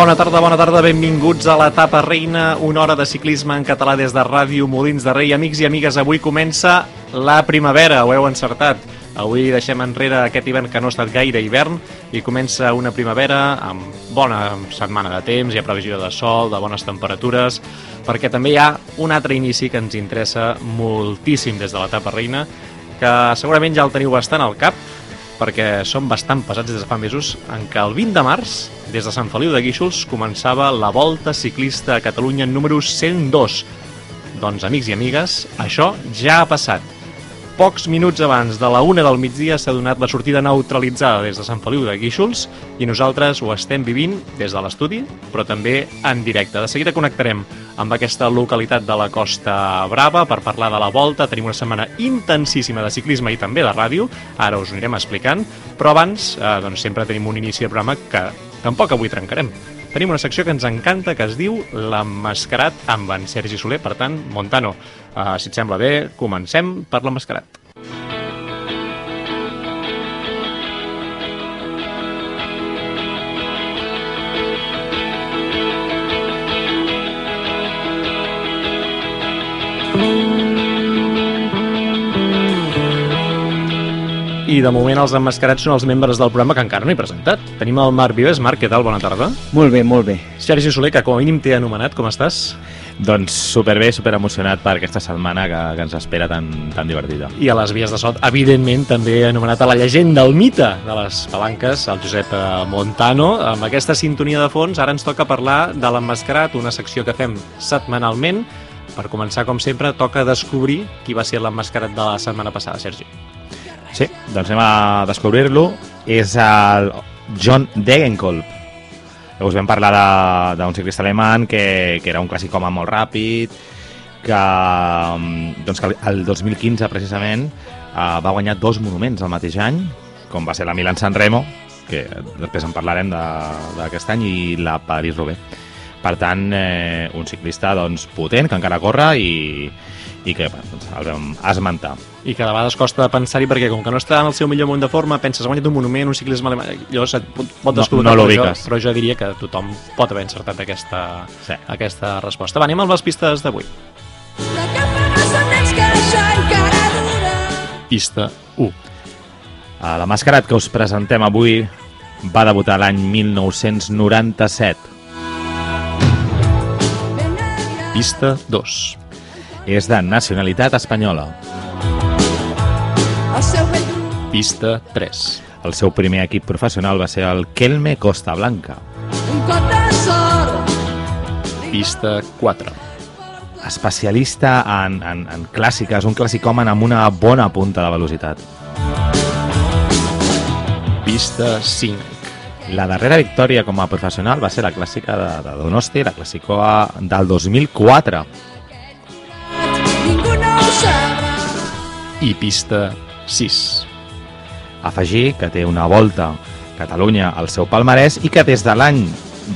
Bona tarda, bona tarda, benvinguts a l'etapa reina, una hora de ciclisme en català des de Ràdio Molins de Rei. Amics i amigues, avui comença la primavera, ho heu encertat. Avui deixem enrere aquest hivern que no ha estat gaire hivern i comença una primavera amb bona setmana de temps, hi ha previsió de sol, de bones temperatures, perquè també hi ha un altre inici que ens interessa moltíssim des de l'etapa reina, que segurament ja el teniu bastant al cap, perquè són bastant pesats des de fa mesos, en què el 20 de març, des de Sant Feliu de Guíxols, començava la Volta Ciclista a Catalunya número 102. Doncs, amics i amigues, això ja ha passat. Pocs minuts abans de la una del migdia s'ha donat la sortida neutralitzada des de Sant Feliu de Guíxols i nosaltres ho estem vivint des de l'estudi, però també en directe. De seguida connectarem amb aquesta localitat de la Costa Brava per parlar de la volta. Tenim una setmana intensíssima de ciclisme i també de ràdio, ara us ho anirem explicant, però abans eh, doncs sempre tenim un inici de programa que tampoc avui trencarem. Tenim una secció que ens encanta que es diu L'Emmascarat amb en Sergi Soler. Per tant, Montano, eh, si et sembla bé, comencem per l'Emmascarat. I de moment els emmascarats són els membres del programa que encara no he presentat. Tenim el Marc Vives. Marc, què tal? Bona tarda. Molt bé, molt bé. Sergi Soler, que com a mínim t'he anomenat, com estàs? Doncs superbé, super emocionat per aquesta setmana que, que ens espera tan, tan divertida. I a les vies de sot, evidentment, també he anomenat a la llegenda, el mite de les palanques, el Josep eh, Montano. Amb aquesta sintonia de fons, ara ens toca parlar de l'emmascarat, una secció que fem setmanalment. Per començar, com sempre, toca descobrir qui va ser l'emmascarat de la setmana passada, Sergi. Sí, doncs anem a descobrir-lo. És el John Degenkolb. Us vam parlar d'un ciclista alemany que, que era un clàssic home molt ràpid, que, mm, doncs, que el 2015, precisament, eh, va guanyar dos monuments el mateix any, com va ser la Milan-San Remo, que després en parlarem d'aquest any, i la París-Roubaix. Per tant, eh, un ciclista doncs, potent, que encara corre i, i que bueno, doncs, el vam esmentar. I que de vegades costa de pensar-hi perquè com que no està en el seu millor moment de forma, penses, ha guanyat un monument, un ciclisme alemany, llavors et pot, pot No- descol·locar, no però, jo, però jo diria que tothom pot haver encertat aquesta, Sí. aquesta resposta. Va, anem amb les pistes d'avui. Pista 1. Uh, la Mascarat que us presentem avui va debutar l'any 1997. Ben aviat. Pista 2. És de nacionalitat espanyola. Pista 3. El seu primer equip professional va ser el Kelme Costa Blanca. Pista 4. Especialista en, en, en clàssiques, un clàssicòmen amb una bona punta de velocitat. Pista 5. La darrera victòria com a professional va ser la clàssica de, de Donosti, la clàssicoa del 2004. Ningú no ho sabrà. I pista 6. Afegir que té una volta Catalunya al seu palmarès i que des de l'any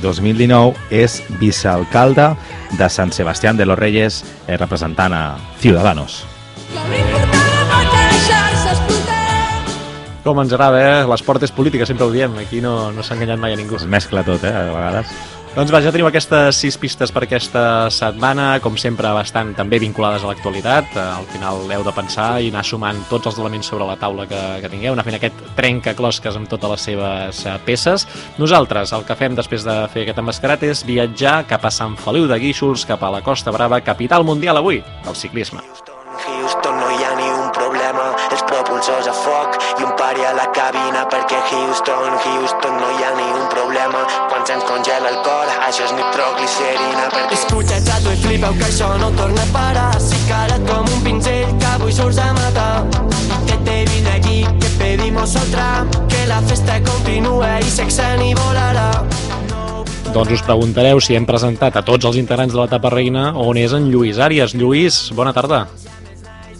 2019 és vicealcalde de Sant Sebastián de los Reyes eh, representant a Ciudadanos. Com ens agrada, eh? L'esport és política, sempre ho diem. Aquí no, no s'ha enganyat mai a ningú. Es mescla tot, eh, a vegades. Doncs va, ja tenim aquestes sis pistes per aquesta setmana, com sempre bastant també vinculades a l'actualitat. Eh, Al final heu de pensar i anar sumant tots els elements sobre la taula que, que tingueu, anar fent aquest trencaclosques amb totes les seves eh, peces. Nosaltres el que fem després de fer aquest emmascarat és viatjar cap a Sant Feliu de Guíxols, cap a la Costa Brava, capital mundial avui del ciclisme. Houston no hi ha ni un problema, els propulsors a la cabina perquè Houston, Houston no hi ha ni un problema, quan se'ns congela el cor, això és nitroglicerina perquè... Escucha, xato, i flipeu que això no torna a parar, si carat com un pinzell que avui surts a matar. Que te vine aquí, que pedimos otra, que la festa continua i sexe ni volarà. Doncs us preguntareu si hem presentat a tots els integrants de l'etapa reina on és en Lluís Àries. Lluís, bona tarda.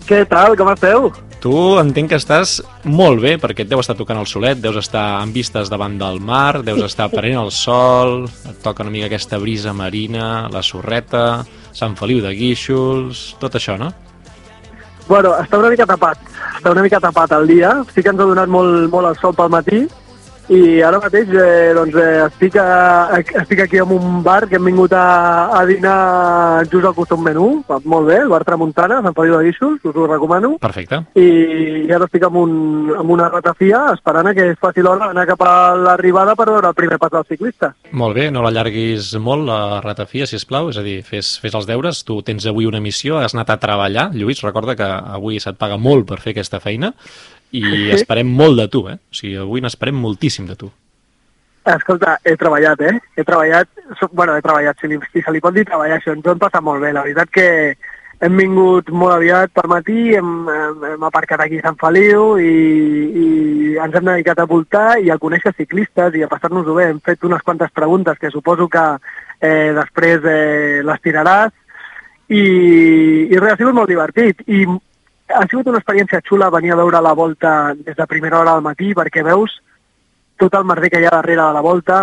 Què tal, com esteu? Tu entenc que estàs molt bé, perquè et deu estar tocant el solet, deus estar amb vistes davant del mar, deus estar prenent el sol, et toca una mica aquesta brisa marina, la sorreta, Sant Feliu de Guíxols, tot això, no? Bueno, està una mica tapat, està una mica tapat el dia, sí que ens ha donat molt, molt el sol pel matí, I ara mateix eh, doncs, eh, estic, a, estic aquí en un bar que hem vingut a, a dinar just al costat menú, molt bé, el bar Tramuntana, Sant Feliu de Guíxols, us ho recomano. Perfecte. I, i ara estic amb, un, amb una ratafia esperant que es faci l'hora d'anar cap a l'arribada per veure el primer pas dels ciclistes. Molt bé, no l'allarguis molt, la ratafia, si plau, és a dir, fes, fes els deures, tu tens avui una missió, has anat a treballar, Lluís, recorda que avui se't paga molt per fer aquesta feina, i esperem molt de tu, eh? O sigui, avui n'esperem moltíssim de tu. Escolta, he treballat, eh? He treballat, bueno, he treballat, si, li, si se li pot dir treballar, això ens ho hem passat molt bé. La veritat que hem vingut molt aviat per matí, hem, hem, hem aparcat aquí a Sant Feliu i, i ens hem dedicat a voltar i a conèixer ciclistes i a passar-nos-ho bé. Hem fet unes quantes preguntes que suposo que eh, després eh, les tiraràs i, i res, ha sigut molt divertit. I ha sigut una experiència xula venir a veure la volta des de primera hora del matí perquè veus tot el merder que hi ha darrere de la volta,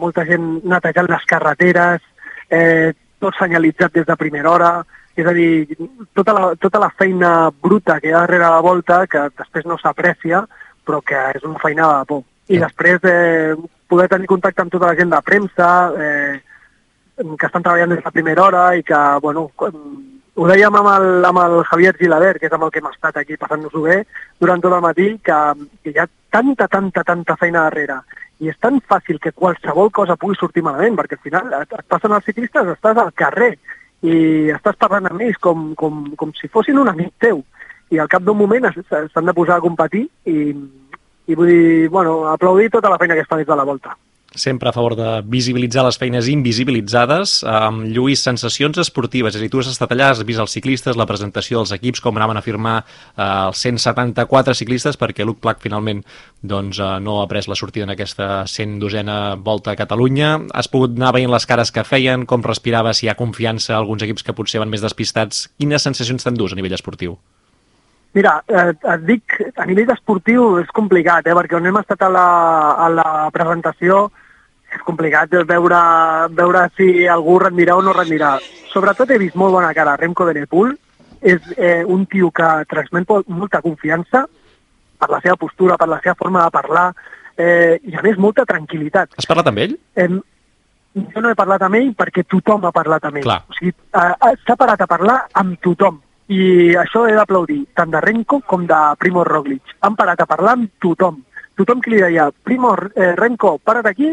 molta gent netejant les carreteres, eh, tot senyalitzat des de primera hora, és a dir, tota la, tota la feina bruta que hi ha darrere la volta, que després no s'aprecia, però que és una feinada de por. I després eh, poder tenir contacte amb tota la gent de premsa, eh, que estan treballant des de primera hora i que, bueno, ho dèiem amb el, amb el Javier Gilabert, que és amb el que hem estat aquí passant-nos-ho bé durant tot el matí, que, que hi ha tanta, tanta, tanta feina darrere. I és tan fàcil que qualsevol cosa pugui sortir malament, perquè al final et, et passen els ciclistes, estàs al carrer i estàs parlant amb ells com, com, com si fossin un amic teu. I al cap d'un moment s'han de posar a competir i, i vull dir, bueno, aplaudir tota la feina que es fa des de la volta. Sempre a favor de visibilitzar les feines invisibilitzades. Um, Lluís, sensacions esportives, és a dir, tu has estat allà, has vist els ciclistes, la presentació dels equips, com anaven a firmar uh, els 174 ciclistes, perquè Luc Plac finalment doncs, uh, no ha pres la sortida en aquesta 102a volta a Catalunya. Has pogut anar veient les cares que feien, com respirava, si hi ha confiança, alguns equips que potser van més despistats. Quines sensacions t'endús a nivell esportiu? Mira, eh, et dic, a nivell esportiu és complicat, eh, perquè on hem estat a la, a la presentació és complicat veure, veure si algú rendirà o no rendirà. Sobretot he vist molt bona cara Remco Benepul, és eh, un tio que transmet mol- molta confiança per la seva postura, per la seva forma de parlar, eh, i a més molta tranquil·litat. Has parlat amb ell? Em, jo no he parlat amb ell perquè tothom ha parlat amb ell. Clar. O sigui, eh, eh, s'ha parat a parlar amb tothom. I això he d'aplaudir, tant de Renko com de Primo Roglic. Han parat a parlar amb tothom. Tothom que li deia, Primo, eh, Renko, para't aquí,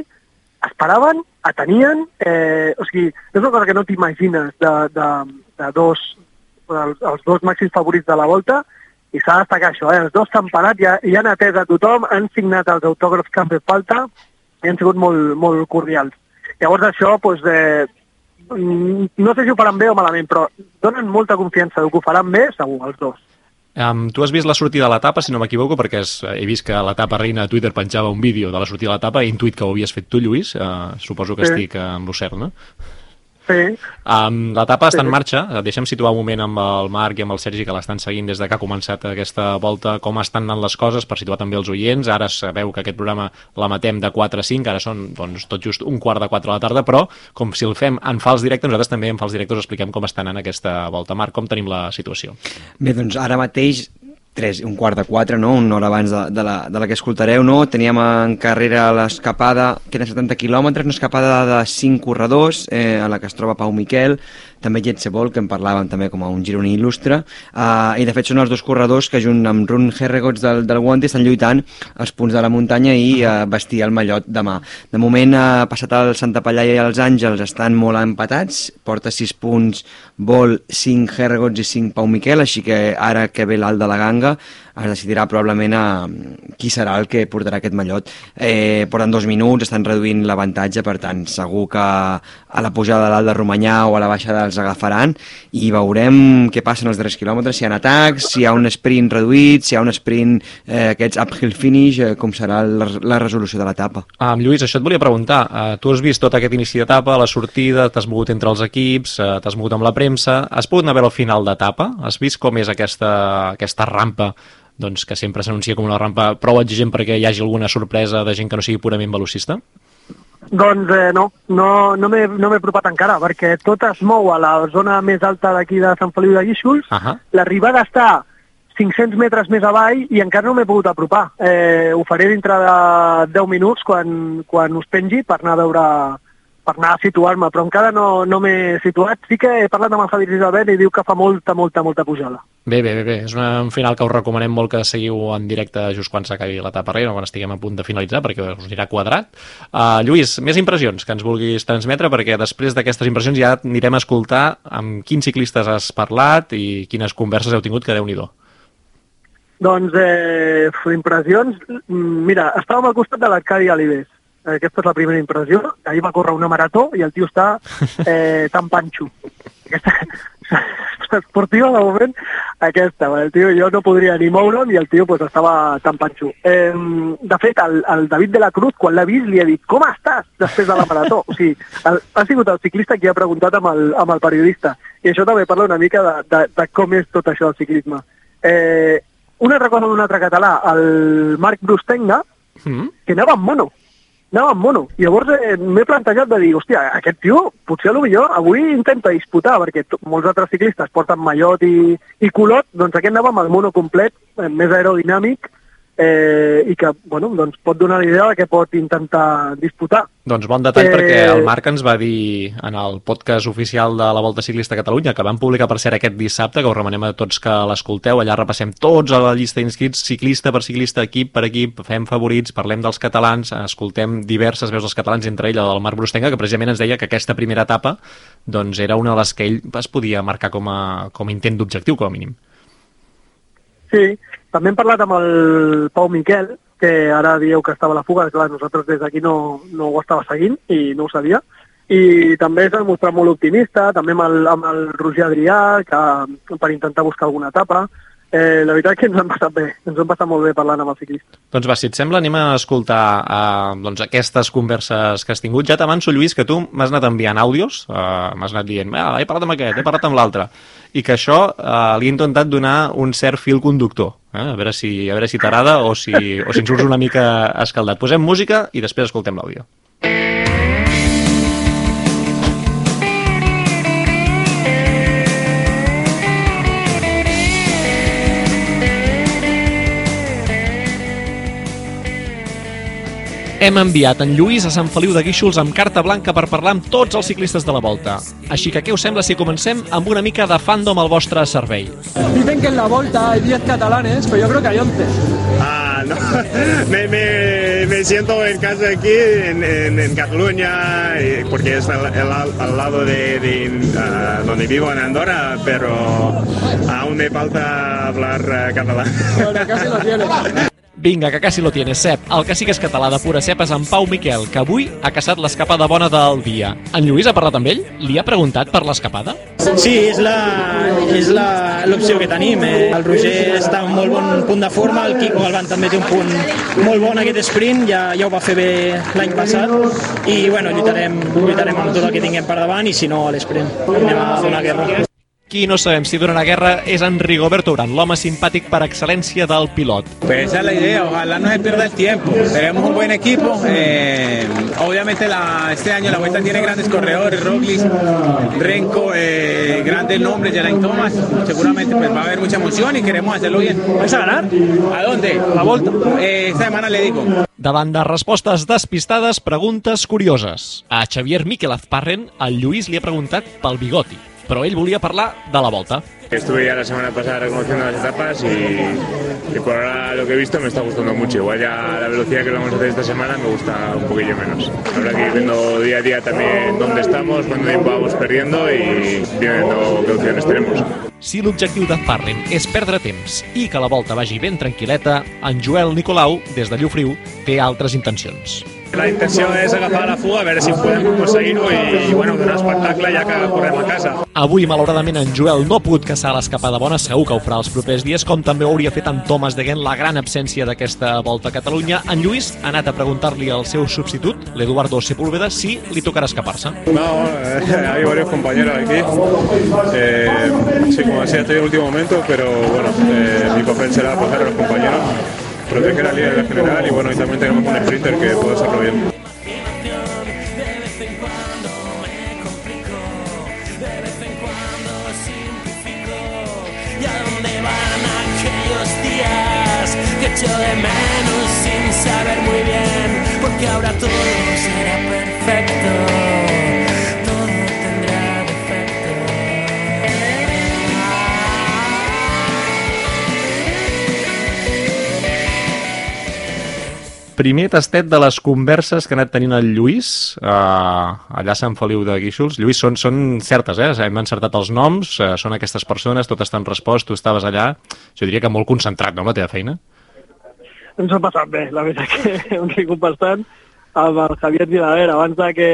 esperaven, atenien, eh, o sigui, és una cosa que no t'imagines de, de, de dos, els, els dos màxims favorits de la volta, i s'ha de destacar això, eh? els dos s'han parat ha- i han atès a tothom, han signat els autògrafs que han fet falta i han sigut molt, molt cordials. Llavors això, doncs, eh, no sé si ho faran bé o malament, però donen molta confiança de que ho faran bé, segur, els dos. Um, tu has vist la sortida de l'etapa, si no m'equivoco, perquè és, he vist que l'etapa reina a Twitter penjava un vídeo de la sortida de l'etapa, intuït que ho havies fet tu, Lluís, uh, suposo que Sí. estic uh, amb lo cert, no? Sí, Um, L'etapa està en Sí. marxa, deixem situar un moment amb el Marc i amb el Sergi que l'estan seguint des de que ha començat aquesta volta, com estan anant les coses, per situar també els oients. Ara sabeu que aquest programa l'emetem de 4 a 5, ara són doncs, tot just un quart de 4 a la tarda, però com si el fem en fals directe, nosaltres també en fals directes expliquem com està anant aquesta volta. Marc, com tenim la situació? Bé, doncs ara mateix, 3, un quart de 4, no? una hora abans de, de, la, de la que escoltareu, no? teníem en carrera l'escapada, que eren 70 quilòmetres, una escapada de 5 corredors, eh, a la que es troba Pau Miquel, també Jetsebol, que en parlàvem també com a un gironí il·lustre, eh, i de fet són els dos corredors que junt amb Run Herregots del, del Guanti estan lluitant els punts de la muntanya i eh, vestir el mallot demà. De moment, eh, passat el Santa Pallaia i els Àngels estan molt empatats, porta 6 punts Vol, 5 Herregots i 5 Pau Miquel, així que ara que ve l'alt de la ganga es decidirà probablement a qui serà el que portarà aquest mallot. Eh, porten dos minuts, estan reduint l'avantatge, per tant, segur que a la pujada de l'alt de Romanyà o a la baixada els agafaran i veurem què passa en els darrers quilòmetres, si hi ha atacs, si hi ha un sprint reduït, si hi ha un sprint, eh, aquests uphill finish, eh, com serà la, la resolució de l'etapa. Um, Lluís, això et volia preguntar. Uh, tu has vist tot aquest inici d'etapa, la sortida, t'has mogut entre els equips, uh, t'has mogut amb la premsa, has pogut anar a veure el final d'etapa? Has vist com és aquesta, aquesta rampa doncs, que sempre s'anuncia com una rampa prou exigent perquè hi hagi alguna sorpresa de gent que no sigui purament velocista? Doncs eh, no, no, no m'he no apropat encara, perquè tot es mou a la zona més alta d'aquí de Sant Feliu de Guíxols, Ahà. l'arribada està 500 metres més avall i encara no m'he pogut apropar. Eh, ho faré dintre de 10 minuts quan, quan us pengi per anar a veure per anar a situar-me, però encara no, no m'he situat. Sí que he parlat amb el Javi Isabel i diu que fa molta, molta, molta pujada. Bé, bé, bé, bé. És una, un final que us recomanem molt que seguiu en directe just quan s'acabi l'etapa reina, quan estiguem a punt de finalitzar, perquè us anirà quadrat. Uh, Lluís, més impressions que ens vulguis transmetre, perquè després d'aquestes impressions ja anirem a escoltar amb quins ciclistes has parlat i quines converses heu tingut, que déu nhi Doncs, eh, impressions... Mira, estàvem al costat de l'Arcadi Alibés. Aquesta és la primera impressió. Ahir va córrer una marató i el tio està eh, tan panxo. Aquesta, esportiva, de moment, aquesta. El tio, jo no podria ni moure'm i el tio pues, estava tan panxo. Eh, de fet, el, el David de la Cruz, quan l'ha vist, li ha dit com estàs després de la marató? O sigui, el, ha sigut el ciclista qui ha preguntat amb el, amb el periodista. I això també parla una mica de, de, de com és tot això del ciclisme. Eh, una altra cosa d'un altre català, el Marc Brustenga, Mm? que anava amb mono. Anava amb mono. Llavors eh, m'he plantejat de dir, hòstia, aquest tio, potser a lo millor avui intenta disputar, perquè molts altres ciclistes porten mallot i, i culot, doncs aquest anava amb el mono complet, eh, més aerodinàmic, eh, i que, bueno, doncs pot donar la idea de que pot intentar disputar. Doncs bon detall Eh, perquè el Marc ens va dir en el podcast oficial de la Volta Ciclista a Catalunya, que vam publicar per cert aquest dissabte, que us remenem a tots que l'escolteu, allà repassem tots a la llista d'inscrits, ciclista per ciclista, equip per equip, fem favorits, parlem dels catalans, escoltem diverses veus dels catalans, entre ell el Marc Brustenga, que precisament ens deia que aquesta primera etapa doncs, era una de les que ell es podia marcar com a, com a intent d'objectiu, com a mínim. Sí, també hem parlat amb el Pau Miquel, que ara dieu que estava a la fuga, clar, nosaltres des d'aquí no, no ho estava seguint i no ho sabia, i també s'ha mostrat molt optimista, també amb el, amb el Roger Adrià, que, per intentar buscar alguna etapa. Eh, la veritat que ens han passat bé, ens han passat molt bé parlant amb el ciclista. Doncs va, si et sembla, anem a escoltar uh, doncs, aquestes converses que has tingut. Ja t'avanço, Lluís, que tu m'has anat enviant àudios, uh, m'has anat dient, ah, he parlat amb aquest, he parlat amb l'altre, i que això uh, li he intentat donar un cert fil conductor. Eh? A veure si, a veure si t'agrada o, si, o si ens surts una mica escaldat. Posem música i després escoltem l'àudio. Hem enviat en Lluís a Sant Feliu de Guíxols amb carta blanca per parlar amb tots els ciclistes de la volta. Així que què us sembla si comencem amb una mica de fandom al vostre servei? Dicen que en la Volta hay 10 catalanes, pero yo creo que hay 11. Ah, no. me, me, me siento en casa aquí, en, en, en Cataluña, porque es al, al- al lado de, de, ah, donde vivo, en Andorra, pero aún me falta hablar ah, catalán. Bueno, casi lo tienes. Vinga, que quasi lo tienes, Sep. El que sí que és català de pura cep és en Pau Miquel, que avui ha caçat l'escapada bona del dia. En Lluís ha parlat amb ell? Li ha preguntat per l'escapada? Sí, és la- és la- l'opció que tenim. Eh? El Roger està en molt bon punt de forma, el Quico Galván també té un punt molt bon aquest sprint, ja, ja ho va fer bé l'any passat i bueno, lluitarem, lluitarem amb tot el que tinguem per davant i si no a l'esprint anem a donar guerra. Qui no sabem si donarà guerra és en Rigoberto Urán, l'home simpàtic per excel·lència del pilot. Pues esa es la idea, ojalá no se pierda el tiempo. Tenemos un buen equipo. eh, obviamente la, este año la vuelta tiene grandes corredores, Roglic, Renko, eh, grandes nombres, Geraint Thomas. Seguramente pues va a haber mucha emoción y queremos hacerlo bien. ¿Vas a ganar? ¿A dónde? A la vuelta. Eh, esta semana le digo. Davant de respostes despistades, preguntes curioses. A Xavier Miquel Azparren, el Lluís li ha preguntat pel bigoti, però ell volia parlar de la volta. Estuve ya la semana pasada reconociendo las etapas y, y por ahora lo que he visto me está gustando mucho. Igual ya la velocidad que vamos a hacer esta semana me gusta un poquillo menos. Habrá que ir viendo día a día también dónde estamos, cuánto tiempo vamos perdiendo y viendo qué opciones tenemos. Si l'objectiu d'Azparren és perdre temps i que la volta vagi ben tranquil·leta, en Joel Nicolau, des de Llofriu, té altres intencions. La intención es agafar la fuga, a ver si podemos conseguirlo y, bueno, donar espectacle ja que correm a casa. Avui, malauradament, en Joel no ha pogut caçar l'escapada bona, segur que ho farà els propers dies, com també ho hauria fet en Thomas de Gent, la gran absència d'aquesta volta a Catalunya. En Lluís ha anat a preguntar-li al seu substitut, l'Eduardo Sepúlveda, si li tocarà escapar-se. No, eh, hay varios compañeros aquí. Eh, sí, como decía, estoy en el último momento, pero bueno, eh, mi papel será apoyar a los compañeros, proteger al líder general y bueno, y también tenemos un sprinter que puede hacerlo bien. ¿Y a dónde van aquellos echo de menos sin saber muy bien, porque ahora todo será perfecto. Primer tastet de les converses que ha anat tenint el Lluís, eh, allà a Sant Feliu de Guíxols. Lluís, són, són certes, eh? Hem encertat els noms, eh, són aquestes persones, totes t'han respost, tu estaves allà. Jo diria que molt concentrat, no, amb la teva feina? Ens ha passat bé, la veritat que hem rigut bastant amb el Javier Gilaver, abans de que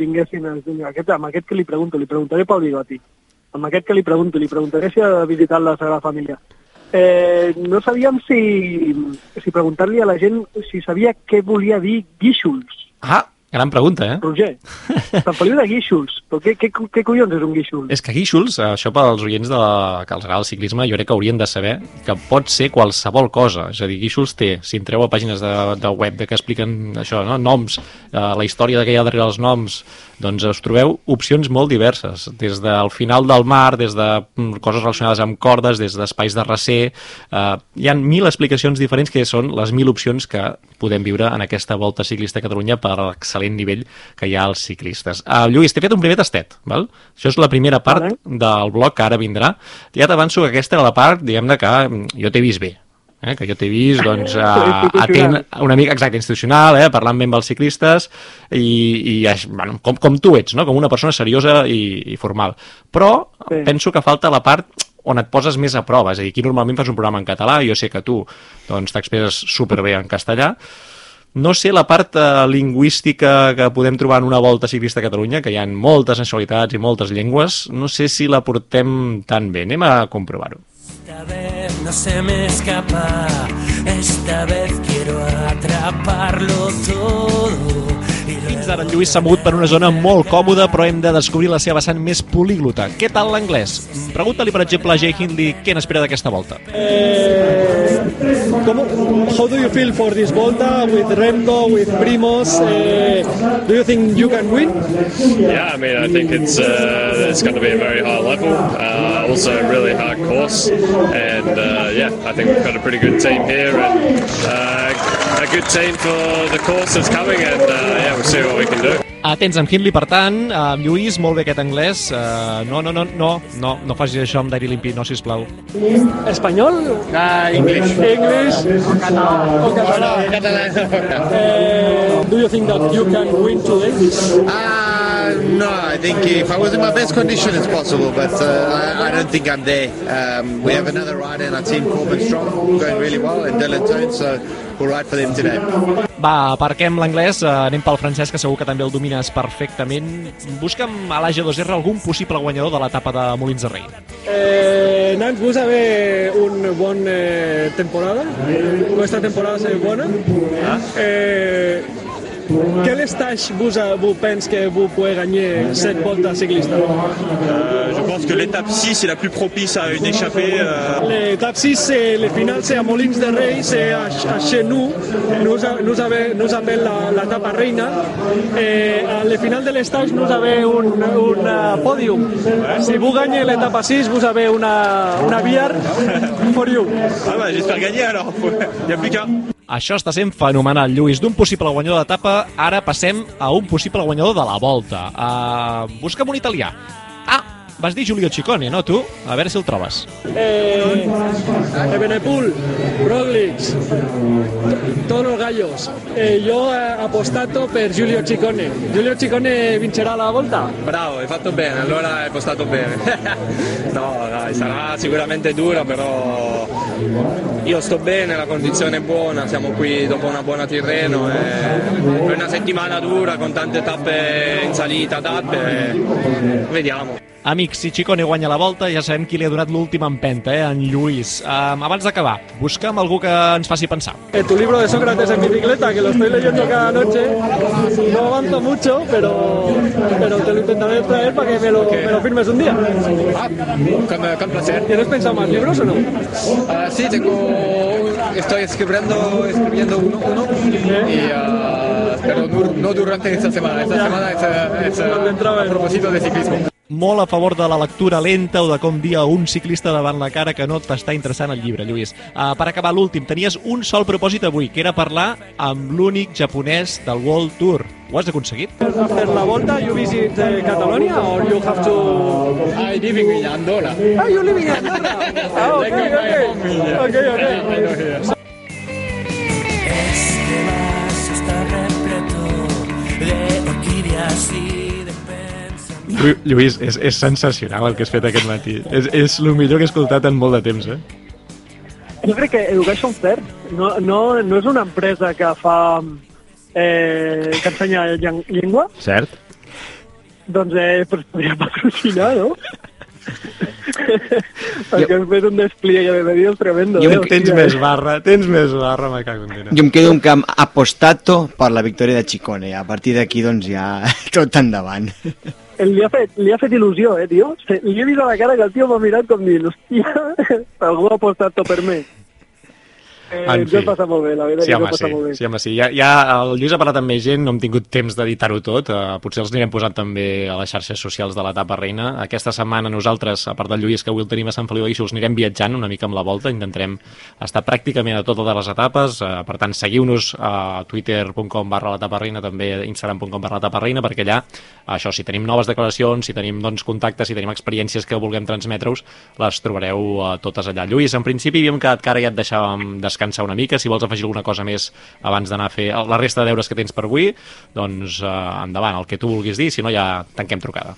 vinguessin els aquest, amb aquest que li pregunto, li preguntaré pel bigoti. Amb aquest que li pregunto, li preguntaré si ha visitat la Sagrada Família. Eh, no sabíem si, si preguntar-li a la gent si sabia què volia dir Guíxols, Ah, gran pregunta, eh? Roger. Sant Feliu de Guíxols. Però què, què, què collons és un Guíxols? És que Guíxols, això pels oients de la, que els agrada el ciclisme, jo crec que haurien de saber que pot ser qualsevol cosa. És a dir, Guíxols té, si entreu a pàgines de, de web de que expliquen això, no? noms, eh, la història de què hi ha darrere els noms, doncs us trobeu opcions molt diverses, des del final del mar, des de mm, coses relacionades amb cordes, des d'espais de recer, eh, hi ha mil explicacions diferents que són les mil opcions que podem viure en aquesta volta ciclista a Catalunya per l'excel·lent nivell que hi ha als ciclistes. Uh, Lluís, t'he fet un primer tastet, val? Això és la primera part Vale. del bloc que ara vindrà. Ja t'avanço que aquesta era la part, diguem-ne, que mm, jo t'he vist bé, eh? que jo t'he vist doncs, uh, atent Institucional. una mica exacte, institucional, eh? parlant bé amb els ciclistes i, i bueno, com, com tu ets, no? com una persona seriosa i, i formal. Però Sí. penso que falta la part on et poses més a prova, és a dir, aquí normalment fas un programa en català, jo sé que tu doncs, t'expresses superbé en castellà, no sé la part eh, lingüística que podem trobar en una volta ciclista a Catalunya, que hi ha moltes nacionalitats i moltes llengües, no sé si la portem tan bé. Anem a comprovar-ho. Esta vez no se me escapa, esta vez quiero atraparlo todo. Fins ara en Lluís s'ha mogut per una zona molt còmoda, però hem de descobrir la seva vessant més políglota. Què tal l'anglès? Pregunta-li, per exemple, a Jay Hindley què n'espera d'aquesta volta. Eh, ¿cómo, how do you feel for this Volta with Remco, with Primos? Eh, do you think you can win? Yeah, I mean, I think it's uh, it's going to be a very high level, uh, also a really hard course, and uh, yeah, I think we've got a pretty good team here and uh, a good team for the course that's coming, and uh, yeah, we'll see what we can do. Atents amb Hindley, per tant, amb Lluís, molt bé aquest anglès. Uh, no, no, no, no, no, no facis això amb Dairi Limpi, no, sisplau. ¿Español? Ah, English. English? O catalán? Eh, do you think that you can win today? Uh, no, I think if I was in my best condition, it's possible, but uh, I, I don't think I'm there. Um, we have another rider in our team, Corbin Strong, going really well, and Dylan Tone, so we'll ride for them today. Va, aparquem l'anglès, eh, anem pel francès, que segur que també el domines perfectament. Busca'm a l'AG2R algun possible guanyador de l'etapa de Molins de Rei. Eh, Nans, vous avez une bonne eh, temporada. Nuestra temporada c'est bonne. Eh, quel stage vous, a- vous pensez que vous pouvez gagner cette volta cycliste Euh, je pense que l'étape 6 est la plus propice à une échappée. euh, L'étape 6, c'est le final, c'est à Molins de Rey, c'est à, à chez nous. Nous, nous, appelle la, la reina. Eh, à le final de l'estage, nous avons un, un uh, podium. Si vous gagnez l'étape 6, vous avez una, una bière for you. Ah bah j'espère gagner alors, il n'y a plus qu'un. Això està sent fenomenal, Lluís. D'un possible guanyador d'etapa, ara passem a un possible guanyador de la volta. Uh, busca'm un italià. Vas dir Giulio Ciccone, no, tu? A veure si el trobes. Eh, Ebenepul, Roglic, los gallos. Eh, yo he apostato per Giulio Ciccone. Giulio Ciccone vincerà la volta? Bravo, hai fatto bene, allora hai postato bene. no, dai, sarà sicuramente dura, però io sto bene, la condizione è buona, siamo qui dopo una buona Tirreno e è una settimana dura con tante tappe in salita, tappe, e vediamo. Amics, si Ciccone guanya la volta, ja sabem qui li ha donat l'última empenta, eh, en Lluís. Um, abans d'acabar, busca'm algú que ens faci pensar. Eh, tu libro de Sócrates en bicicleta, que lo estoy leyendo cada noche. No avanzo mucho, pero, pero te lo intentaré traer para que me lo, me lo firmes un día. Con, con placer. ¿Tienes pensado más libros o no? Ah, sí, tengo, estoy escribiendo, escribiendo uno, uno y, ah, pero no, no durante esta semana. Esta semana es, eh, es, eh, a propósito de ciclismo. Molt a favor de la lectura lenta o de com dir a un ciclista davant la cara que no t'està interessant el llibre, Lluís. Uh, per acabar l'últim, tenies un sol propòsit avui, que era parlar amb l'únic japonès del World Tour. Ho has aconseguit? After la volta, you visit uh, Catalonia or you have to... I living in Andorra. Ah, you live in Andorra? ah, okay, okay. Okay, okay. Este vaso está repleto de orquídeas y Lluís, és, és sensacional el que has fet aquest matí. És, és el millor que he escoltat en molt de temps, eh? Jo crec que Education First no, no, no és una empresa que fa... Eh, que ensenya llen- llengua, Cert? doncs eh, pues podria patrocinar, no? Perquè has fet un despliegue de medios tremendo. Jo eh? Tens Hòstia, més barra, tens més barra, me cago en. Jo em quedo un camp apostato per la victòria de Chicone. A partir d'aquí, doncs, ja tot endavant. Li ha, fet, li ha fet il·lusió, eh, tio? Li he vist a la cara que el tio m'ha mirat com dient, hòstia, algú ha apostat per mi. Eh, En ens fi. ho passa molt bé, la veritat Sí, que home, passa sí, molt bé. sí, home, sí. Ja, ja el Lluís ha parlat amb més gent, no hem tingut temps d'editar-ho tot. Uh, potser els anirem posant també a les xarxes socials de l'etapa reina. Aquesta setmana nosaltres, a part del Lluís, que avui el tenim a Sant Feliu de Guíxols, anirem viatjant una mica amb la volta. Intentarem estar pràcticament a totes les etapes. Uh, per tant, seguiu-nos a twitter.com barra l'etapa reina, també a instagram.com barra l'etapa reina, perquè allà, això, si tenim noves declaracions, si tenim doncs, contactes, si tenim experiències que vulguem transmetre-us, les trobareu uh, totes allà. Lluís, en principi havíem quedat que ara ja et deixàvem descansar una mica. Si vols afegir alguna cosa més abans d'anar a fer la resta de deures que tens per avui, doncs uh, endavant, el que tu vulguis dir, si no ja tanquem trucada.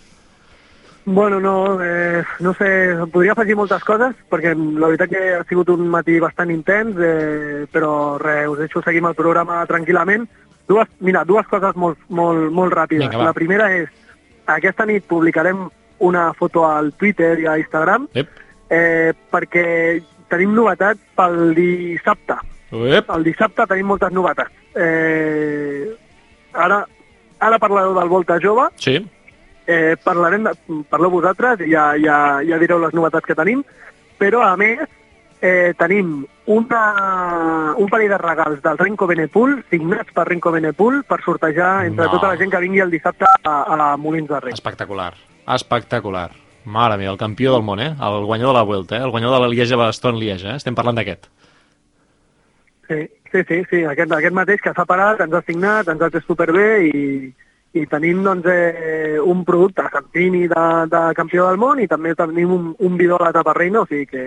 Bueno, no, eh, no sé, podria afegir moltes coses, perquè la veritat que ha sigut un matí bastant intens, eh, però res, us deixo seguir el programa tranquil·lament. Dues, mira, dues coses molt, molt, molt ràpides. Vinga, va. la primera és, aquesta nit publicarem una foto al Twitter i a Instagram, Ep. eh, perquè tenim novetats pel dissabte. Ep. El dissabte tenim moltes novetats. Eh, ara, ara parlareu del Volta Jove, Sí? eh, parlarem de, parleu vosaltres ja, ja, ja direu les novetats que tenim, però a més eh, tenim una, un parell de regals del Renko Benepul, signats per Renko Benepul, per sortejar entre No. tota la gent que vingui el dissabte a, a Molins de Rei. Espectacular. Espectacular. Mare meva, el campió del món, eh? El guanyador de la Vuelta, eh? El guanyador de la Lieja-Bastogne-Lieja, eh? Estem parlant d'aquest. Sí, sí, sí, sí. Aquest, aquest mateix que s'ha parat, ens ha signat, ens ha fet superbé i, i tenim doncs, eh, un producte Santini de, de campió del món i també tenim un, un bidó a l'etapa reina, o sigui que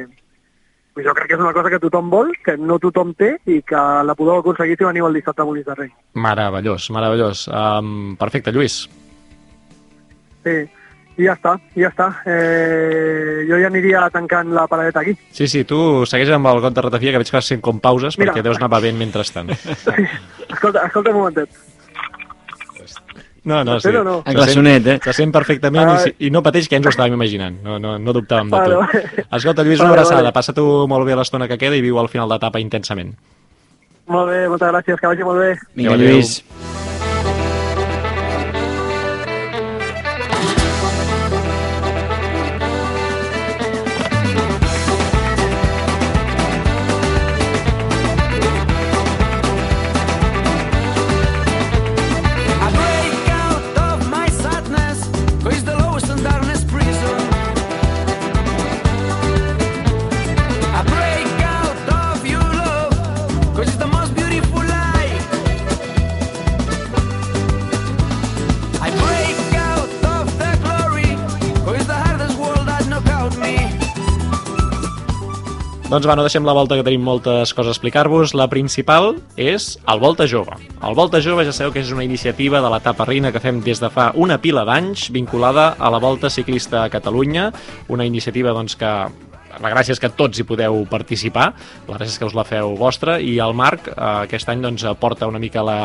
jo crec que és una cosa que tothom vol, que no tothom té i que la podeu aconseguir si veniu el dissabte a Molins de Rei. Meravellós, meravellós. Um, perfecte, Lluís. Sí, i ja està, ja està. Eh, jo ja aniria tancant la paradeta aquí. Sí, sí, tu segueix amb el got de ratafia, que veig que vas fent com pauses, Mira. perquè deus anar bevent mentrestant. Escolta, escolta un momentet. No, no, sí. No. En glaçonet, eh? Se sent perfectament i, Ai. si- i no pateix que ens ho estàvem imaginant. No, no, no dubtàvem de vale. Escolta, Lluís, una abraçada. vale. Passa tu molt bé l'estona que queda i viu al final d'etapa intensament. Molt bé, moltes gràcies, que vagi molt bé. Vinga, Adéu. Lluís. I Doncs va, no deixem la volta, que tenim moltes coses a explicar-vos. La principal és el Volta Jove. El Volta Jove ja sabeu que és una iniciativa de l'etapa reina que fem des de fa una pila d'anys, vinculada a la Volta Ciclista a Catalunya, una iniciativa doncs, que la gràcia és que tots hi podeu participar, la gràcia és que us la feu vostra, i el Marc eh, aquest any doncs, aporta una mica la...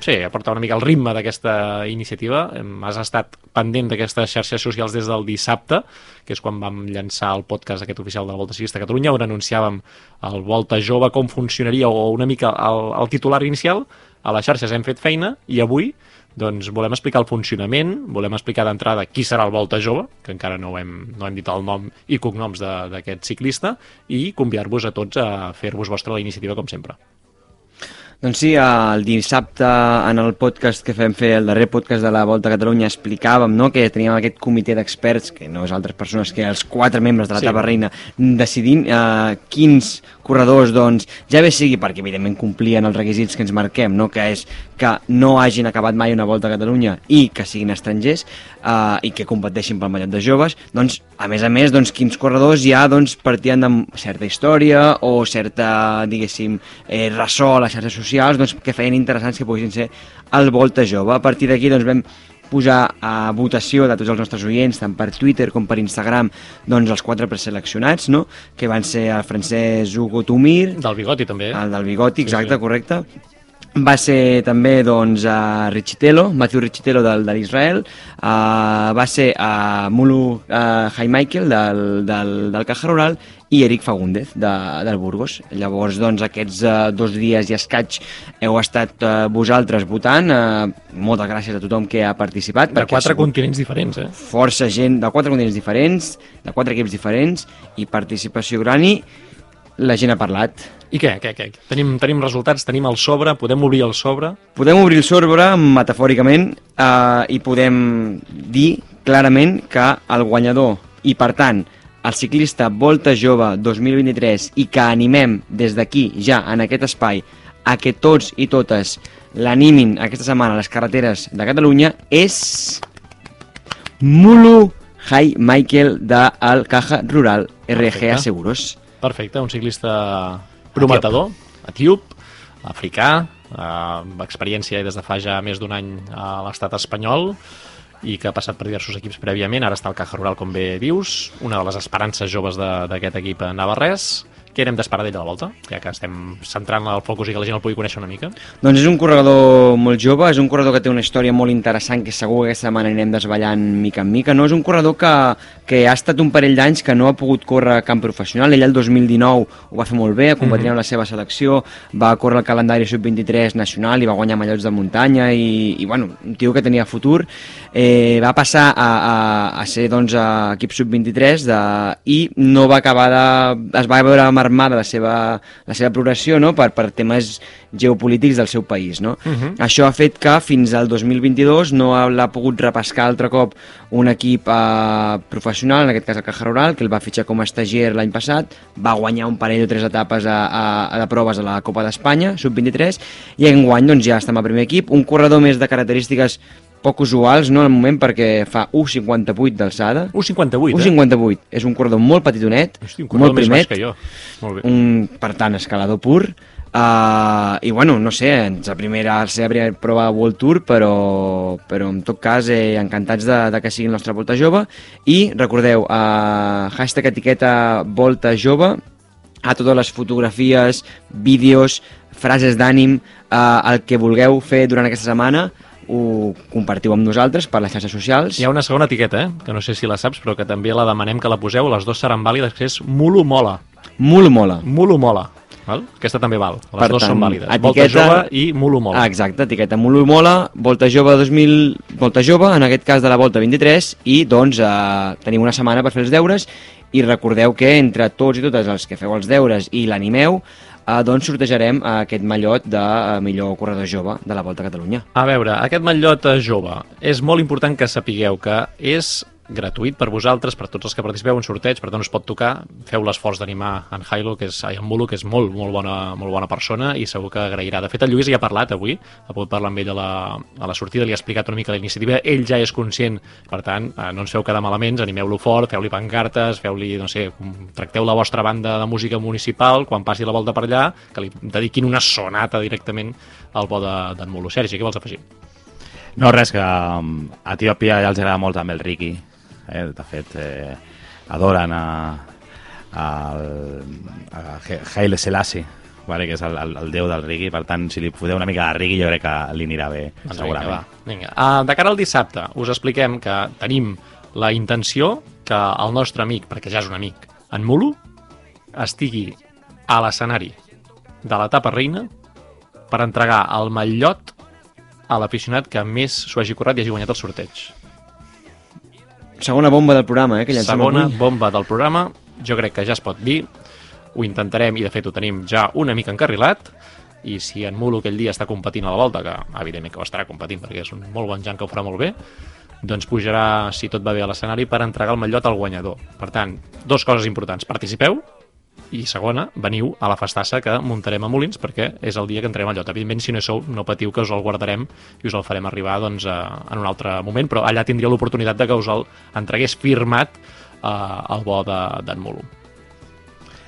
sí, aporta una mica el ritme d'aquesta iniciativa. Has estat pendent d'aquestes xarxes socials des del dissabte, que és quan vam llançar el podcast aquest oficial de la Volta Ciclista a Catalunya, on anunciàvem el Volta Jove, com funcionaria, o una mica el, el titular inicial. A les xarxes hem fet feina, i avui doncs volem explicar el funcionament, volem explicar d'entrada qui serà el Volta Jove, que encara no hem, no hem dit el nom i cognoms d'aquest ciclista, i convidar-vos a tots a fer-vos vostra la iniciativa com sempre. Doncs sí, el dissabte en el podcast que fem fer, el darrer podcast de la Volta a Catalunya, explicàvem no, que teníem aquest comitè d'experts, que no és altres persones que els quatre membres de la Sí. Tapa Reina, decidint eh, quins corredors, doncs, ja bé sigui perquè evidentment complien els requisits que ens marquem, no? que és que no hagin acabat mai una Volta a Catalunya i que siguin estrangers eh, i que competeixin pel mallot de joves, doncs, a més a més, doncs, quins corredors ja doncs, partien de certa història o certa, diguéssim, eh, ressò a les xarxes socials doncs, que feien interessants que poguessin ser el Volta Jove. A partir d'aquí doncs, vam posar a votació de tots els nostres oients, tant per Twitter com per Instagram, doncs els quatre preseleccionats, no? que van ser el francès Hugo Tumir, Del bigoti, també. el del bigoti, Sí, exacte, sí. correcte, va ser també doncs, a Richitello, Matthew Richitello del, de l'Israel, uh, va ser a Mulu uh, Michael del, del, del Caja Rural i Eric Fagúndez de, del Burgos. Llavors, doncs, aquests uh, dos dies i escaig heu estat uh, vosaltres votant. Uh, moltes gràcies a tothom que ha participat. De quatre continents diferents, eh? força gent de quatre continents diferents, de quatre equips diferents i participació gran i la gent ha parlat. I què, què, què? Tenim, tenim resultats, tenim el sobre, podem obrir el sobre. Podem obrir el sobre metafòricament eh, i podem dir clarament que el guanyador i per tant el ciclista Volta Jove 2023 i que animem des d'aquí ja en aquest espai a que tots i totes l'animin aquesta setmana a les carreteres de Catalunya és Mulu Hi Michael del Caja Rural RGA Perfecte. Seguros. Perfecte, un ciclista prometedor, etíop, africà, amb experiència des de fa ja més d'un any a l'estat espanyol i que ha passat per diversos equips prèviament, ara està al Caja Rural, com bé dius, una de les esperances joves de- d'aquest equip navarrès. Què n'hem d'esperar d'ell a la volta? Ja que estem centrant el focus i que la gent el pugui conèixer una mica. Doncs és un corredor molt jove, és un corredor que té una història molt interessant que segur que aquesta setmana anirem desvetllant mica en mica. No és un corredor que, que ha estat un parell d'anys que no ha pogut córrer a camp professional. Ell el 2019 ho va fer molt bé, competia Mhm. amb la seva selecció, va córrer el calendari sub-23 nacional i va guanyar mallots de muntanya i, i bueno, un tio que tenia futur. Eh, va passar a, a, a ser doncs, a equip sub-23 de, i no va acabar de... es va veure marmada la seva, la seva progressió no? per, per temes geopolítics del seu país. No? Mhm. Això ha fet que fins al 2022 no ha- l'ha pogut repescar altre cop un equip eh, professional, en aquest cas el Caja Rural, que el va fitxar com a estagier l'any passat, va guanyar un parell o tres etapes a, a, a de proves a la Copa d'Espanya, sub-23, i enguany doncs, ja estem al primer equip, un corredor més de característiques poc usuals, no, en el moment, perquè fa 1,58 d'alçada. 1,58, eh? 1,58. És un corredor molt petitonet, Hosti, un molt primet, que jo. Molt bé. un, per tant, escalador pur, Uh, I bueno, no sé, ens la primera, la seva primera prova de World Tour, però, però en tot cas eh, encantats de, de que sigui el nostre Volta Jove i recordeu, uh, hashtag etiqueta Volta Jove a totes les fotografies, vídeos, frases d'ànim, uh, el que vulgueu fer durant aquesta setmana ho compartiu amb nosaltres per les xarxes socials. Hi ha una segona etiqueta, eh? que no sé si la saps, però que també la demanem que la poseu. Les dues seran vàlides, que és Mulu Mola. Mulu Mola. Mulu Mola. Val? Aquesta també val. Les Per dues tant, són vàlides. Volta etiqueta- jove i Mulu Mola. Exacte, etiqueta Mulu Mola, Volta Jove 2000, Volta Jove, en aquest cas de la Volta 23, i doncs eh, tenim una setmana per fer els deures i recordeu que entre tots i totes els que feu els deures i l'animeu, eh, doncs sortejarem eh, aquest mallot de eh, millor corredor jove de la Volta a Catalunya. A veure, aquest matllot eh, jove, és molt important que sapigueu que és gratuït per vosaltres, per tots els que participeu en sorteig, per tant us pot tocar, feu l'esforç d'animar en Jailo, que és ai, en Mulu, que és molt, molt, bona, molt bona persona i segur que agrairà. De fet, el Lluís ja ha parlat avui, ha pogut parlar amb ell a la, a la sortida, li ha explicat una mica la iniciativa, ell ja és conscient, per tant, eh, no ens feu quedar malaments, animeu-lo fort, feu-li pancartes, feu-li, no sé, tracteu la vostra banda de música municipal, quan passi la volta per allà, que li dediquin una sonata directament al bo de- d'en Mulu. Sergi, què vols afegir? No, res, que um, a Etiòpia ja els agrada molt també el Ricky. Eh? De fet, eh, adoren a, a, a Haile Selassie, vale? que és el, el, el déu del Ricky. Per tant, si li podeu una mica de Ricky, jo crec que li anirà bé, Doncs segurament. Vinga, va. Vinga. Uh, de cara al dissabte, us expliquem que tenim la intenció que el nostre amic, perquè ja és un amic, en Mulu, estigui a l'escenari de l'etapa reina per entregar el matllot a l'aficionat que més s'ho hagi currat i hagi guanyat el sorteig. Segona bomba del programa, eh, que llancem Segona avui. bomba del programa, jo crec que ja es pot dir, ho intentarem i de fet ho tenim ja una mica encarrilat, i si en Mulo aquell dia està competint a la volta, que evidentment que ho estarà competint perquè és un molt bon Jan que ho farà molt bé, doncs pujarà, si tot va bé a l'escenari, per entregar el mallot al guanyador. Per tant, dos coses importants. Participeu, i segona, veniu a la festassa que muntarem a Molins perquè és el dia que entrem al llot. Evidentment, si no sou, no patiu que us el guardarem i us el farem arribar doncs, eh, en un altre moment, però allà tindria l'oportunitat de que us el entregués firmat eh, el bo de- d'en Molo.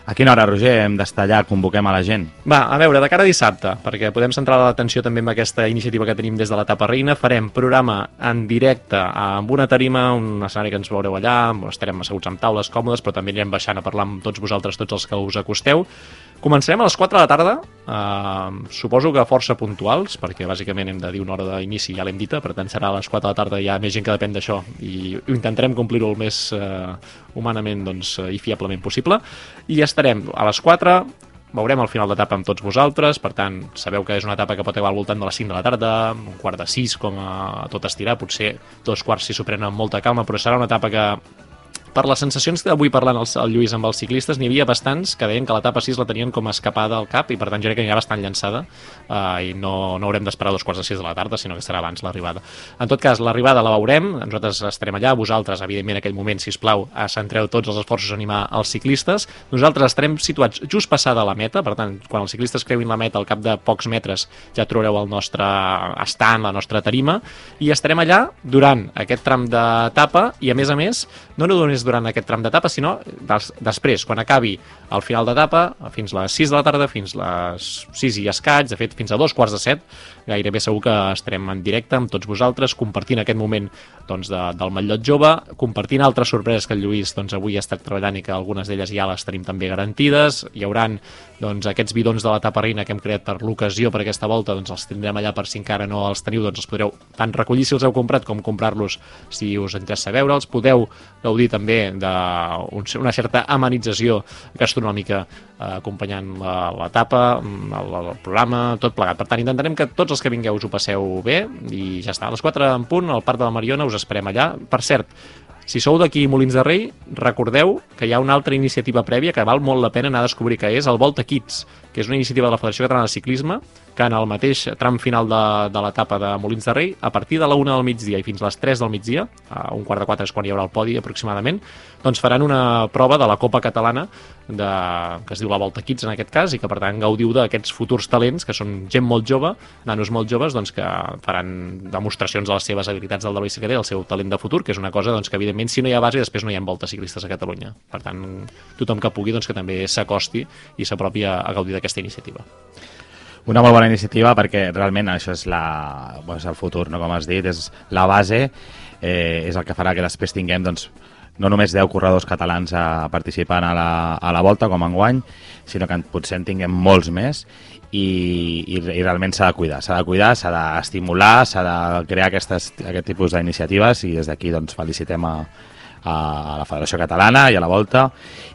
A quina hora, Roger, hem d'estar allà, convoquem a la gent? Va, a veure, de cara a dissabte, perquè podem centrar l'atenció també en aquesta iniciativa que tenim des de l'etapa reina, farem programa en directe amb una tarima, un escenari que ens veureu allà, estarem asseguts amb taules còmodes, però també anirem baixant a parlar amb tots vosaltres, tots els que us acosteu. Començarem a les 4 de la tarda, eh, suposo que força puntuals, perquè bàsicament hem de dir una hora d'inici, ja l'hem dita, per tant serà a les 4 de la tarda, hi ha més gent que depèn d'això, i intentarem complir-ho el més eh, humanament doncs, eh, i fiablement possible, i estarem a les 4, veurem el final d'etapa amb tots vosaltres, per tant, sabeu que és una etapa que pot acabar al voltant de les 5 de la tarda, un quart de 6 com a tot estirar, potser dos quarts si s'ho prenen amb molta calma, però serà una etapa que per les sensacions que avui parlant el, el Lluís amb els ciclistes, n'hi havia bastants que deien que l'etapa 6 la tenien com a escapada al cap i per tant jo crec que anirà bastant llançada uh, i no, no haurem d'esperar dos quarts de 6 de la tarda, sinó que serà abans l'arribada. En tot cas, l'arribada la veurem, nosaltres estarem allà, vosaltres, evidentment, en aquell moment, si us plau, eh, centreu tots els esforços a animar els ciclistes. Nosaltres estarem situats just passada la meta, per tant, quan els ciclistes creuin la meta al cap de pocs metres ja trobareu el nostre estant, la nostra tarima, i estarem allà durant aquest tram d'etapa i, a més a més, no només durant aquest tram d'etapa, sinó des, després, quan acabi al final d'etapa, fins les 6 de la tarda, fins les 6 i escaig, de fet, fins a dos quarts de 7, gairebé segur que estarem en directe amb tots vosaltres, compartint aquest moment doncs, de, del Matllot Jove, compartint altres sorpreses que el Lluís doncs, avui ha estat treballant i que algunes d'elles ja les tenim també garantides. Hi hauran doncs, aquests bidons de la tapa reina que hem creat per l'ocasió per aquesta volta, doncs els tindrem allà per si encara no els teniu, doncs els podreu tant recollir si els heu comprat com comprar-los si us interessa veure'ls. Podeu gaudir també d'una certa amenització gastronòmica eh, acompanyant l'etapa, mm, el, el programa, tot plegat. Per tant, intentarem que tots els que vingueu us ho passeu bé i ja està. A les 4 en punt, al Parc de la Mariona, us esperem allà. Per cert, si sou d'aquí Molins de Rei, recordeu que hi ha una altra iniciativa prèvia que val molt la pena anar a descobrir que és el Volta Kids, que és una iniciativa de la Federació Catalana de Ciclisme que en el mateix tram final de, de l'etapa de Molins de Rei, a partir de la 1 del migdia i fins a les 3 del migdia, a un quart de 4 és quan hi haurà el podi aproximadament, doncs faran una prova de la Copa Catalana de, que es diu la Volta Kids en aquest cas i que per tant gaudiu d'aquests futurs talents que són gent molt jove, nanos molt joves doncs que faran demostracions de les seves habilitats del de bicicleta i seu talent de futur, que és una cosa doncs, que evidentment si no hi ha base després no hi ha voltes ciclistes a Catalunya. Per tant, tothom que pugui doncs, que també s'acosti i s'apropi a, a gaudir d'aquesta iniciativa. Una molt bona iniciativa perquè realment això és, la, bueno, és el futur, no? com has dit, és la base, eh, és el que farà que després tinguem doncs, no només 10 corredors catalans a participant a la, a la volta com enguany, sinó que potser en tinguem molts més i, i, i realment s'ha de cuidar, s'ha de cuidar, s'ha d'estimular, s'ha de crear aquestes, aquest tipus d'iniciatives i des d'aquí doncs, felicitem a, a la Federació Catalana i a la Volta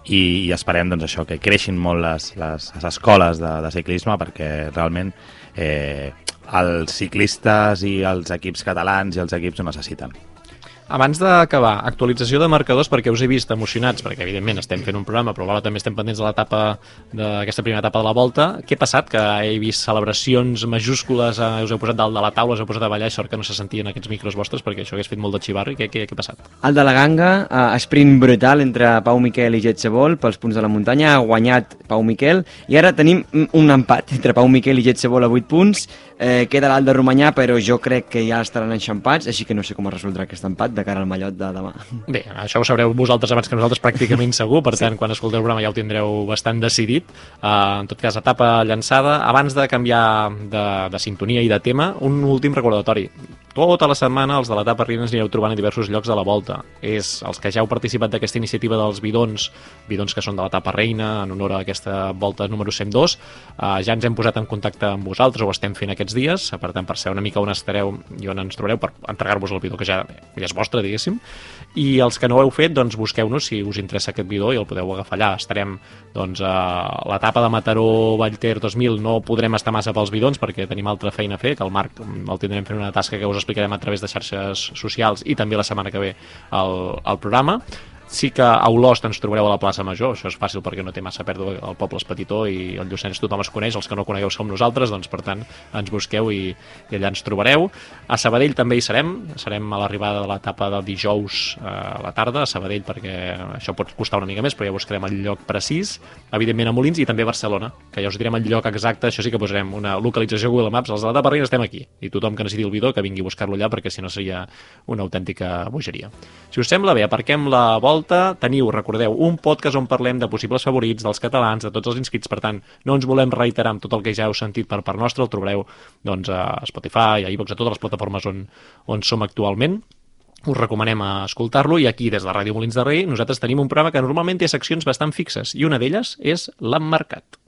i, i esperem doncs, això que creixin molt les, les, les escoles de, de ciclisme perquè realment eh, els ciclistes i els equips catalans i els equips ho necessiten. Abans d'acabar, actualització de marcadors perquè us he vist emocionats, perquè evidentment estem fent un programa, però alhora també estem pendents de l'etapa d'aquesta primera etapa de la volta. Què ha passat? Que he vist celebracions majúscules, eh, us heu posat dalt de la taula, us heu posat a ballar, i sort que no se sentien aquests micros vostres, perquè això hagués fet molt de xivarri. Què, què, què ha passat? El de la Ganga, eh, sprint brutal entre Pau Miquel i Getsebol pels punts de la muntanya, ha guanyat Pau Miquel i ara tenim un- empat entre Pau Miquel i Getsebol a 8 punts, eh, queda l'Alt de Romanyà però jo crec que ja estaran enxampats, així que no sé com es resoldrà aquest empat de cara al mallot de demà. Bé, això ho sabreu vosaltres abans que nosaltres pràcticament segur, per tant, quan escolteu el programa ja ho tindreu bastant decidit. Uh, en tot cas, etapa llançada. Abans de canviar de, de sintonia i de tema, un últim recordatori. Tota la setmana els de l'etapa Reina ens anireu trobant a diversos llocs de la volta. És els que ja heu participat d'aquesta iniciativa dels bidons, bidons que són de l'etapa Reina, en honor a aquesta volta número 102, uh, ja ens hem posat en contacte amb vosaltres, ho estem fent aquests dies, per tant, per saber una mica on estareu i on ens trobareu, per entregar-vos el bidó que ja, ja és vostre, diguéssim, i els que no ho heu fet, doncs busqueu-nos si us interessa aquest bidó i el podeu agafar allà. Estarem doncs, a l'etapa de Mataró Vallter 2000 no podrem estar massa pels bidons perquè tenim altra feina a fer, que el Marc el tindrem fent una tasca que us explicarem a través de xarxes socials i també la setmana que ve al, al programa. Sí que a Olost ens trobareu a la plaça Major, això és fàcil perquè no té massa pèrdua, el poble és petitó i el Lluçanès tothom es coneix, els que no conegueu som nosaltres, doncs per tant ens busqueu i, i allà ens trobareu. A Sabadell també hi serem, serem a l'arribada de l'etapa del dijous eh, a la tarda a Sabadell perquè això pot costar una mica més, però ja buscarem el lloc precís, evidentment a Molins i també a Barcelona, que ja us direm el lloc exacte, això sí que posarem una localització Google Maps, els de l'etapa Reina estem aquí, i tothom que necessiti el bidó que vingui a buscar-lo allà perquè si no seria una autèntica bogeria. Si us sembla bé, aparquem la volta, teniu, recordeu, un podcast on parlem de possibles favorits, dels catalans, de tots els inscrits, per tant, no ens volem reiterar amb tot el que ja heu sentit per part nostra, el trobareu doncs, a Spotify, a iVox, a totes les plataformes on, on som actualment. Us recomanem escoltar-lo. I aquí des de Ràdio Molins de Rei nosaltres tenim un programa que normalment té seccions bastant fixes i una d'elles és l'emmarcat.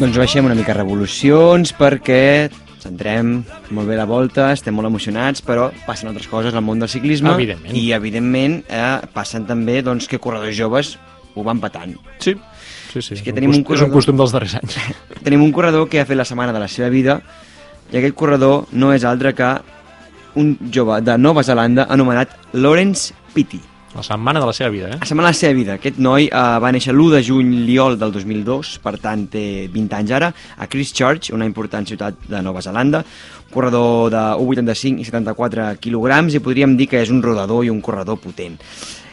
Doncs baixem una mica revolucions perquè centrem molt bé la volta, estem molt emocionats, però passen altres coses al món del ciclisme Evidentment. i evidentment eh, passen també doncs, que corredors joves ho van patant. Sí, sí, sí. És que un tenim un cost- és un corredor- costum dels darrers anys. Tenim un corredor que ha fet la setmana de la seva vida i aquest corredor no és altre que un jove de Nova Zelanda anomenat Lawrence Pitti. La setmana de la seva vida, eh? La setmana de la seva vida. Aquest noi eh, va néixer l'1 de juny Liol del 2002, per tant té 20 anys ara, a Christchurch, una important ciutat de Nova Zelanda, corredor de 1,85 i 74 quilograms i podríem dir que és un rodador i un corredor potent.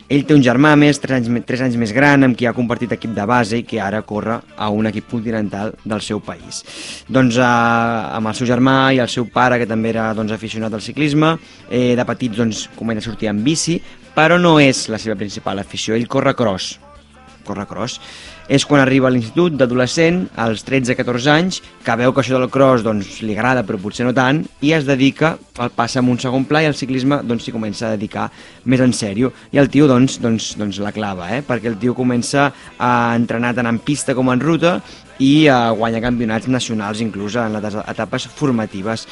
Ell té un germà més, 3 anys, 3 anys més gran, amb qui ha compartit equip de base i que ara corre a un equip continental del seu país. Doncs eh, amb el seu germà i el seu pare, que també era doncs, aficionat al ciclisme, eh, de petit doncs, comença a sortir en bici, però no és la seva principal afició, ell corre cross, corre cross. És quan arriba a l'institut d'adolescent, als 13-14 anys, que veu que això del cross doncs, li agrada, però potser no tant, i es dedica, el passa en un segon pla i el ciclisme doncs, comença a dedicar més en sèrio. I el tio doncs, doncs, doncs la clava, eh? perquè el tio comença a entrenar tant en pista com en ruta i a guanyar campionats nacionals, inclús en les etapes formatives.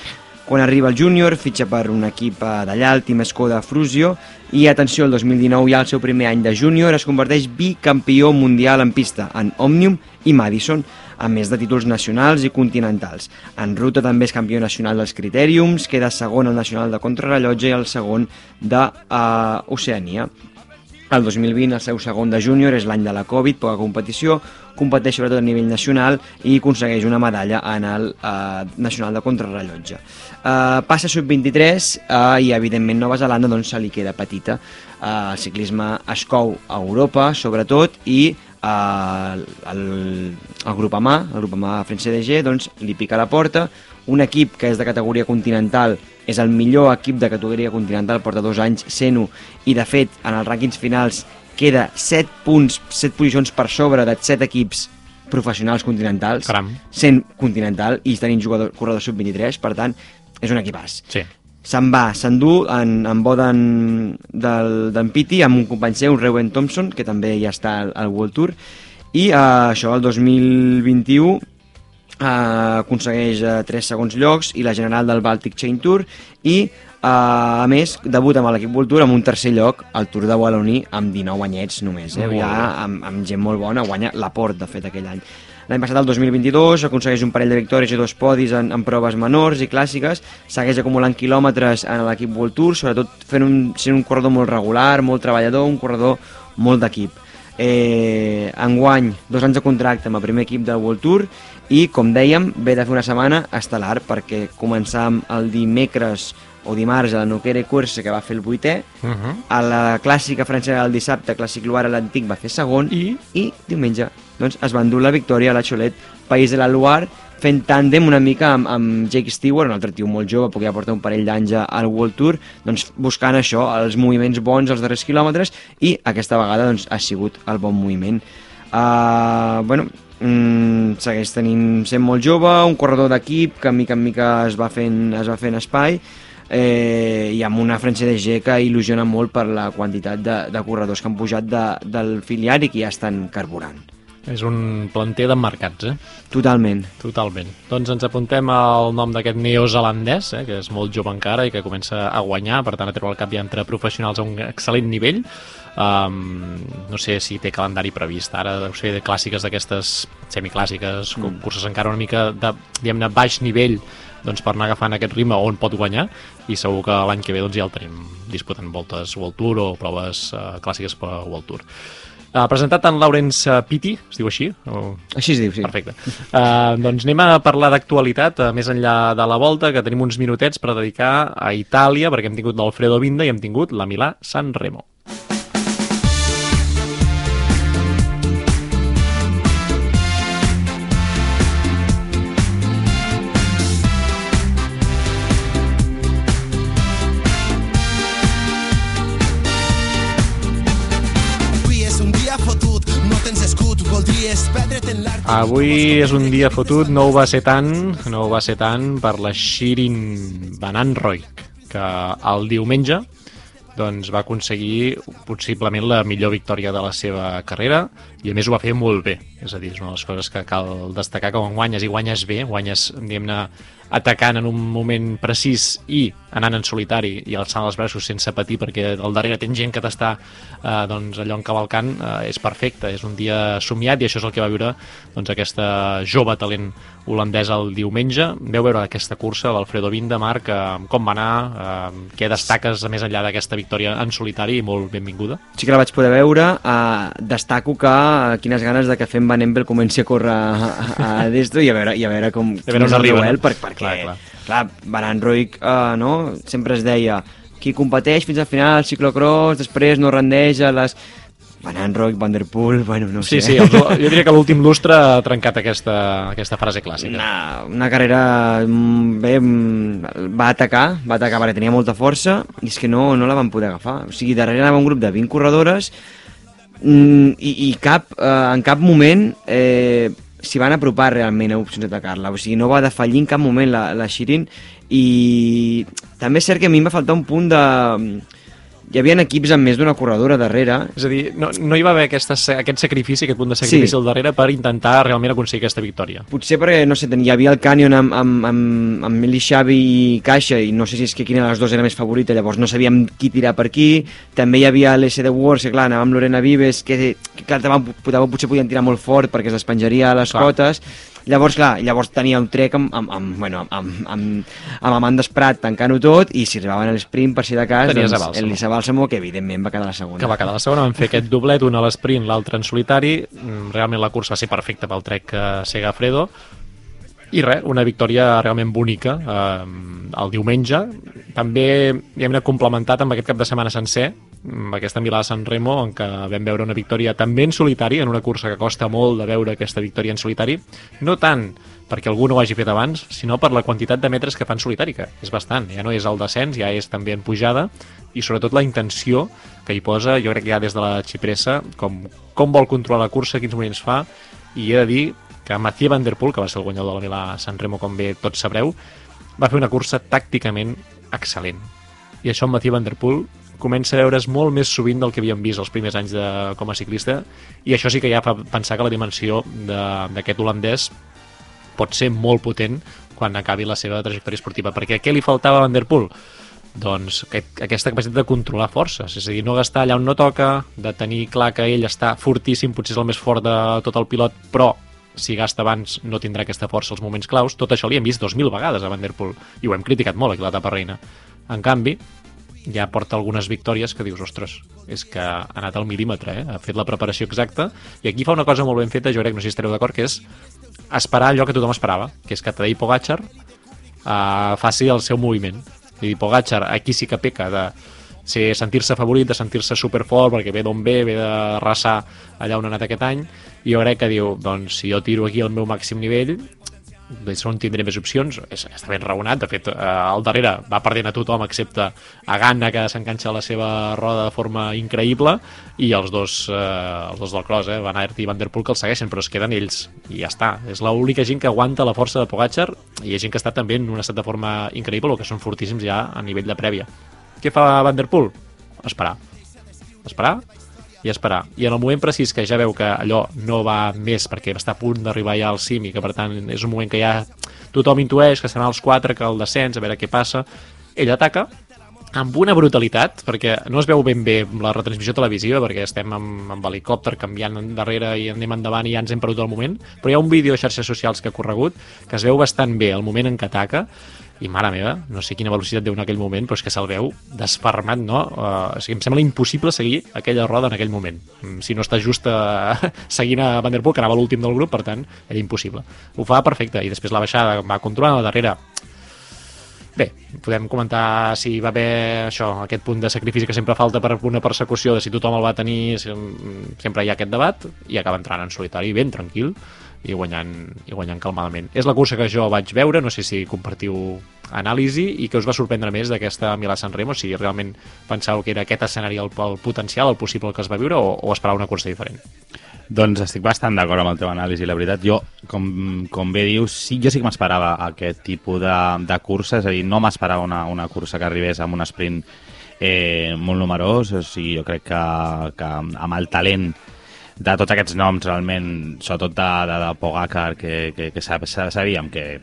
Quan arriba el júnior, fitxa per un equip eh, d'allà, el Team Skoda Frusio, i atenció, el 2019 ja el seu primer any de júnior es converteix bicampió mundial en pista, en Òmnium i Madison, a més de títols nacionals i continentals. En ruta també és campió nacional dels Critèriums, queda segon al nacional de contrarrellotge i el segon d'Oceania. El 2020, el seu segon de júnior, és l'any de la Covid, poca competició, competeix sobretot a nivell nacional i aconsegueix una medalla en el eh, nacional de contrarrellotge. Eh, passa a sub-23 eh, i evidentment Nova Zelanda doncs, se li queda petita. Eh, el ciclisme es cou a Europa, sobretot, i eh, el, el grup AMA, el grup AMA FranceDG, doncs, li pica la porta, un equip que és de categoria continental és el millor equip de categoria continental, porta dos anys sent-ho, i de fet en els rànquings finals queda 7 punts, 7 posicions per sobre de 7 equips professionals continentals, Caram. sent continental i tenint jugador, corredor sub-23, per tant, és un equipàs. Sí. Se'n va, s'endú en, en bo d'en Pitti amb un company seu, Rewen Thompson, que també ja està al, al World Tour, i eh, això, el 2021 eh, aconsegueix eh, 3 segons llocs i la general del Baltic Chain Tour i eh, a més debuta amb l'equip World Tour amb un tercer lloc al Tour de Wallonie amb 19 anyets només, eh? Ja amb, amb gent molt bona, guanya l'aport de fet aquell any. L'any passat, el 2022, aconsegueix un parell de victòries i dos podis en, en proves menors i clàssiques, segueix acumulant quilòmetres en l'equip World Tour, sobretot fent un, sent un corredor molt regular, molt treballador, un corredor molt d'equip. Eh, enguany, dos anys de contracte amb el primer equip del World Tour i, com dèiem, ve de fer una setmana estel·lar perquè començàvem el dimecres o dimarts a la Noquera Cursa que va fer el vuitè, Uh -huh. a la clàssica francesa del dissabte, Clàssic Loire l'antic va fer segon i, i diumenge doncs, es va endur la victòria a la Xolet, País de la Loire, fent tàndem una mica amb, amb Jake Stewart, un altre tio molt jove, perquè ja porta un parell d'anys al World Tour, doncs buscant això, els moviments bons als darrers quilòmetres, i aquesta vegada doncs, ha sigut el bon moviment. Uh, bueno, mm, segueix tenint, sent molt jove, un corredor d'equip que mica en mica es va fent, es va fent espai, eh, i amb una FranceDG que il·lusiona molt per la quantitat de, de corredors que han pujat de, del filial i que ja estan carburant. És un planter d'emmarcats, eh? Totalment. Totalment. Doncs ens apuntem al nom d'aquest neozelandès, eh, que és molt jove encara i que comença a guanyar, per tant a treure el cap ja entre professionals a un excel·lent nivell. Um, no sé si té calendari previst ara, deu ser de clàssiques d'aquestes semiclàssiques, mm. curses encara una mica de, diguem-ne, baix nivell doncs per anar agafant aquest ritme on pot guanyar i segur que l'any que ve doncs, ja el tenim disputant voltes World Tour o proves uh, clàssiques per World Tour. Uh, presentat en Lawrence uh, Pitti, es diu així? O... Així es diu, sí. Perfecte. Uh, doncs anem a parlar d'actualitat, uh, més enllà de la volta, que tenim uns minutets per dedicar a Itàlia, perquè hem tingut l'Alfredo Vinda i hem tingut la Milà San Remo. Avui és un dia fotut, no ho va ser tant, no ho va ser tant per la Shirin Van Anroik, que el diumenge doncs, va aconseguir possiblement la millor victòria de la seva carrera i a més ho va fer molt bé, és a dir, és una de les coses que cal destacar que quan guanyes i guanyes bé, guanyes, diguem-ne, atacant en un moment precís i anant en solitari i alçant els braços sense patir perquè al darrere tens gent que t'està eh, doncs allò encavalcant, eh, és perfecte és un dia somiat i això és el que va viure doncs aquesta jove talent holandès el diumenge. Veu veure aquesta cursa l'Alfredo Vinda, Marc, eh, com va anar eh, què destaques més enllà d'aquesta victòria en solitari i molt benvinguda? Sí que la vaig poder veure. Uh, destaco que uh, quines ganes de que Fem Van Empel comenci a córrer a, a, a d'esto i a veure, i a veure com A veure on el arriba, duel, no? per, perquè, Clar, clar. clar, Van Anroik, uh, no? sempre es deia qui competeix fins al final al ciclocross, després no rendeix a les... Van Anroik, Van Der Poel, bueno, no Sí, sé. sí, els, jo diria que l'últim lustre ha trencat aquesta, aquesta frase clàssica. Una, una carrera mm, bé, mm, va atacar, va atacar perquè tenia molta força i és que no, no la van poder agafar. O sigui, darrere anava un grup de 20 corredores mm, i, i cap, eh, en cap moment eh, s'hi van apropar realment a opcions d'atacar-la. O sigui, no va defallir en cap moment la, la Shirin i també és cert que a mi em va faltar un punt de... Hi havia equips amb més d'una corredora darrere És a dir, no, no hi va haver aquesta, aquest sacrifici, aquest punt de sacrifici Sí. al darrere per intentar realment aconseguir aquesta victòria. Potser perquè, no sé, hi havia el Canyon amb, amb, amb, amb Mili Xavi i Caixa i no sé si és que quina de les dues era més favorita, llavors no sabíem qui tirar per qui. També hi havia l'S de Wars, que clar, anava amb Lorena Vives, que, que clar, potser podien tirar molt fort perquè es despenjaria a les Clar. cotes. Llavors, clar, llavors tenia un trec amb, amb, amb, bueno, amb, amb, amb Amandes Prat tancant-ho tot i si arribaven a l'esprint, per si de cas, Tenies doncs. Elisa Bàlsamo, que evidentment va quedar la segona. que va quedar la segona, van fer aquest doblet, un a l'esprint, l'altre en solitari, Mm, realment la cursa va ser perfecta pel trek que Segafredo, i res, una victòria realment bonica eh, el diumenge, també hi hem complementat amb aquest cap de setmana sencer, aquesta Milà de San Remo, en què vam veure una victòria també en solitari, en una cursa que costa molt de veure aquesta victòria en solitari, no tant perquè algú no ho hagi fet abans, sinó per la quantitat de metres que fa en solitari, que és bastant, ja no és el descens, ja és també en pujada, i sobretot la intenció que hi posa, jo crec que ja des de la xipressa, com, com vol controlar la cursa, quins moviments fa, i he de dir que Mathieu Van Der Poel, que va ser el guanyador de la Milà San Remo, com bé tots sabreu, va fer una cursa tàcticament excel·lent. I això Mathieu Van Der Poel comença a veure's molt més sovint del que havíem vist els primers anys de, com a ciclista i això sí que ja fa pensar que la dimensió d'aquest holandès pot ser molt potent quan acabi la seva trajectòria esportiva. Perquè què li faltava a Van Der Poel? Doncs aquest, aquesta capacitat de controlar forces, és a dir, no gastar allà on no toca, de tenir clar que ell està fortíssim, potser és el més fort de tot el pilot, però si gasta abans no tindrà aquesta força als moments claus. Tot això li hem vist 2.000 vegades a Van Der Poel i ho hem criticat molt aquí a l'etapa reina. En canvi, ja porta algunes victòries que dius, ostres, és que ha anat al mil·límetre, eh? ha fet la preparació exacta, i aquí fa una cosa molt ben feta, jo crec, no sé si estareu d'acord, que és esperar allò que tothom esperava, que és que Tadej Pogacar uh, faci el seu moviment. I dir, Pogacar aquí sí que peca de ser sentir-se favorit, de sentir-se superfort, perquè ve d'on ve, ve de raçar allà on ha anat aquest any, i jo crec que diu, doncs si jo tiro aquí el meu màxim nivell, és on tindré més opcions, és, està ben raonat, de fet, eh, al darrere va perdent a tothom excepte a Ganna, que s'enganxa a la seva roda de forma increïble, i els dos, eh, els dos del cross, eh, Van Aert i Van Der Poel, que els segueixen, però es queden ells, i ja està. És l'única gent que aguanta la força de Pogacar, i hi ha gent que està també en un estat de forma increïble, o que són fortíssims ja a nivell de prèvia. Què fa Van Der Poel? Esperar. Esperar, i esperar. I en el moment precís que ja veu que allò no va més perquè està a punt d'arribar ja al cim i que per tant és un moment que ja tothom intueix que seran els quatre, que el descens, a veure què passa, ell ataca amb una brutalitat, perquè no es veu ben bé la retransmissió televisiva, perquè estem amb, amb helicòpter canviant darrere i anem endavant i ja ens hem perdut el moment, però hi ha un vídeo a xarxes socials que ha corregut que es veu bastant bé el moment en què ataca, i mare meva, no sé quina velocitat deu en aquell moment, però és que se'l veu desfermat, no? Uh, o sigui, em sembla impossible seguir aquella roda en aquell moment. Mm, Si no està just uh, seguint a Van Der Poel, que anava l'últim del grup, per tant, era impossible. Ho fa perfecte, i després la baixada va controlant la darrere. Bé, podem comentar si va haver això, aquest punt de sacrifici que sempre falta per una persecució, de si tothom el va tenir, si- sempre hi ha aquest debat, i acaba entrant en solitari ben tranquil i guanyant, i guanyant calmadament. És la cursa que jo vaig veure, no sé si compartiu anàlisi i que us va sorprendre més d'aquesta Milà San Remo, si realment pensàveu que era aquest escenari el, el potencial, el possible que es va viure o, o esperar una cursa diferent. Doncs estic bastant d'acord amb el teu anàlisi, la veritat. Jo, com, com bé dius, sí, jo sí que m'esperava aquest tipus de, de cursa, és a dir, no m'esperava una, una cursa que arribés amb un sprint eh, molt numerós, o sigui, jo crec que, que amb el talent de tots aquests noms, realment, sobretot de, de, de Pogacar, que, que, que sab- sab- sabíem que,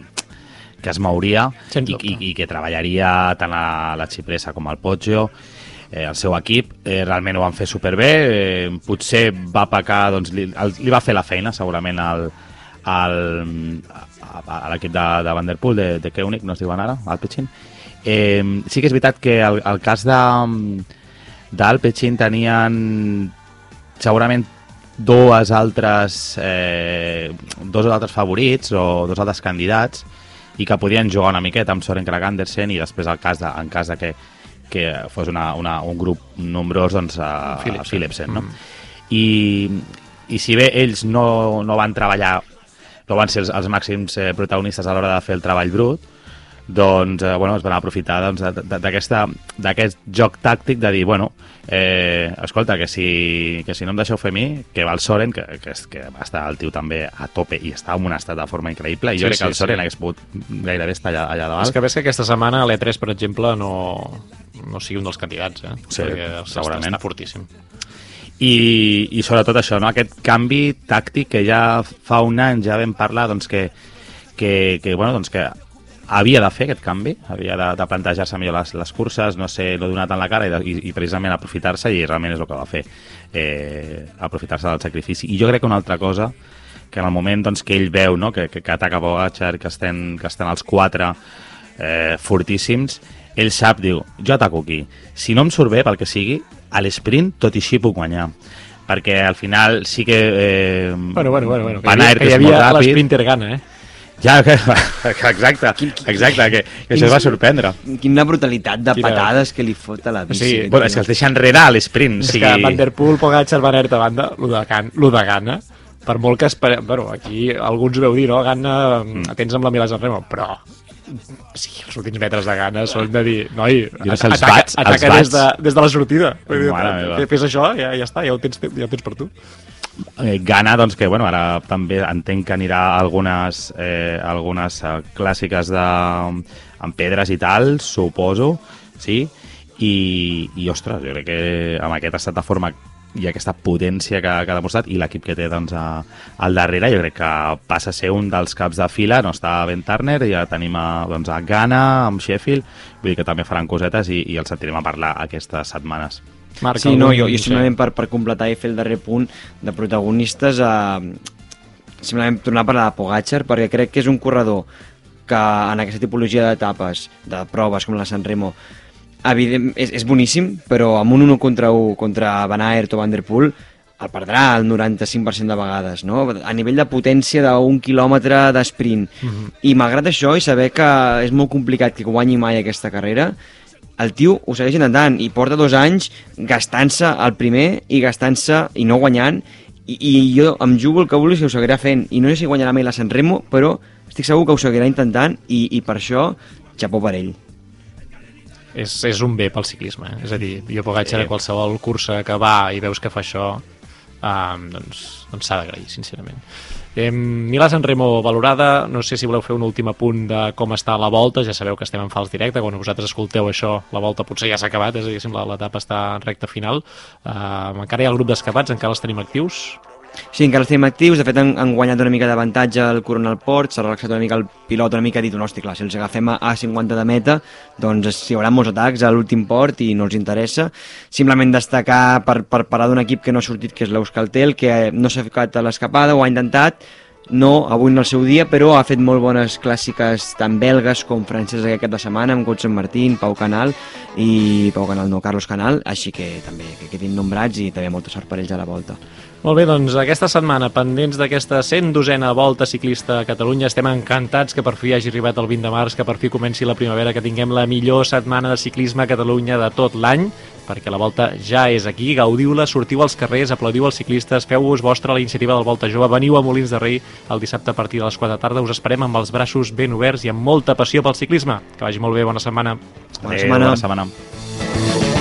que es mouria i, i, i que treballaria tant a la Xipressa com al Poggio. Eh, el seu equip eh, realment ho van fer superbé. Eh, potser va pecar doncs, li, el, li va fer la feina segurament al, al, a, a l'equip de, de Van Der Poel de, de Koenig, no es diuen ara, Alpecin. Eh, sí que és veritat que el, el cas de d'Alpecin tenien segurament dues altres eh, dos altres favorits o dos altres candidats i que podien jugar una miqueta amb Soren Krag Andersen i després el cas de, en cas de que, que fos una, una, un grup nombrós doncs, a, a Philipsen. Philipsen no? Mm. I, i si bé ells no, no van treballar no van ser els, els màxims eh, protagonistes a l'hora de fer el treball brut doncs eh, bueno, es van aprofitar doncs, d'aquest joc tàctic de dir, bueno, eh, escolta, que si, que si no em deixeu fer a mi, que va el Soren, que, que, és, que va estar el tio també a tope i està en un estat de forma increïble, i jo Sí, crec sí, que el Soren sí. hagués pogut gairebé estar allà, allà És dalt. que ves que aquesta setmana l'E3, per exemple, no, no sigui un dels candidats, eh? Sí, Perquè està, segurament. està fortíssim. I, i sobretot això, no? aquest canvi tàctic que ja fa un any ja vam parlar doncs, que, que, que, bueno, doncs, que havia de fer aquest canvi, havia de, de plantejar-se millor les, les curses, no sé, no donar tant la cara i, i, i precisament aprofitar-se i realment és el que va fer, eh, aprofitar-se del sacrifici. I jo crec que una altra cosa que en el moment doncs, que ell veu no? que, que, que ataca Pogacar, que estem, que estem els quatre eh, fortíssims, ell sap, diu, jo ataco aquí. Si no em surt bé, pel que sigui, a l'esprint tot i així puc guanyar. Perquè al final sí que... Eh, Bueno, bueno, bueno, bueno que, hi havia, que hi havia ràpid. l'Sprinter Gana, eh? Ja, que, exacte, exacte, que, que això es va sorprendre. Quina brutalitat de Quina- patades que li fot a la bici. Sí, Bueno, és que els deixa enrere a l'esprint. És o que. Van Der Poel, Pogacar, Van Aert a banda, lo de, Gan, lo de Gana, per molt que esperem... Bueno, aquí alguns veu dir, no? Gana, mm. atents amb la Milà San Remo, però sí, els últims metres de gana són de dir, noi, ataca, bats- els ataca bats. des, de, des de la sortida. Vull dir, Fes això, ja, ja està, ja ho, tens, ja ho tens per tu. Eh, Gana, doncs que, bueno, ara també entenc que anirà a algunes, eh, algunes eh, clàssiques de, amb pedres i tal, suposo, sí, i, i ostres, jo crec que amb aquest estat de forma i aquesta potència que, que ha demostrat i l'equip que té doncs, a, al darrere jo crec que passa a ser un dels caps de fila. No està Ben Turner, ja tenim a, doncs, a Ghana, amb Sheffield. Vull dir que també faran cosetes i, i els sentirem a parlar aquestes setmanes Marc, Sí, no, jo, jo simplement per, per completar i fer el darrer punt de protagonistes eh, simplement tornar a parlar de Pogacar perquè crec que és un corredor que en aquesta tipologia d'etapes, de proves com la San Remo evident, és, és boníssim, però amb un 1 contra 1 contra Van Aert o Van Der Poel el perdrà el 95% de vegades, no? A nivell de potència d'un quilòmetre d'esprint. Mhm. I malgrat això, i saber que és molt complicat que guanyi mai aquesta carrera, el tio ho segueix intentant i porta dos anys gastant-se el primer i gastant-se i no guanyant i, i jo em jugo el que vulguis que ho seguirà fent i no sé si guanyarà mai la San Remo però estic segur que ho seguirà intentant i, i per això, xapó per ell és, és un bé pel ciclisme. Eh? És a dir, jo Pogacar Sí. a qualsevol cursa que va i veus que fa això, um, doncs doncs s'ha d'agrair, sincerament. Eh, Milà Sanremo valorada, no sé si voleu fer un últim apunt de com està la volta, ja sabeu que estem en fals directe, quan vosaltres escolteu això, la volta potser ja s'ha acabat, és a dir, l'etapa està en recta final. Uh, encara hi ha el grup d'escapats, encara els tenim actius? Sí, encara els actius, de fet han, han guanyat una mica d'avantatge el Coronel Port, s'ha relaxat una mica el pilot, una mica ha dit, no, hosti, clar, si els agafem a, a 50 de meta, doncs hi haurà molts atacs a l'últim port i no els interessa. Simplement destacar per, per parar d'un equip que no ha sortit, que és l'Euskaltel, que no s'ha ficat a l'escapada, ho ha intentat, no avui en el seu dia, però ha fet molt bones clàssiques tant belgues com franceses aquest cap de setmana, amb Godson Martín, Pau Canal i Pau Canal no, Carlos Canal, així que també que quedin nombrats i també molta sort per ells a la volta. Molt bé, doncs aquesta setmana, pendents d'aquesta 112a volta ciclista a Catalunya, estem encantats que per fi hagi arribat el 20 de març, que per fi comenci la primavera, que tinguem la millor setmana de ciclisme a Catalunya de tot l'any, perquè la volta ja és aquí, gaudiu-la, sortiu als carrers, aplaudiu els ciclistes, feu-vos vostra la iniciativa del Volta Jove, veniu a Molins de Rei el dissabte a partir de les 4 de tarda, us esperem amb els braços ben oberts i amb molta passió pel ciclisme. Que vagi molt bé, bona setmana. Bona setmana. Bona setmana.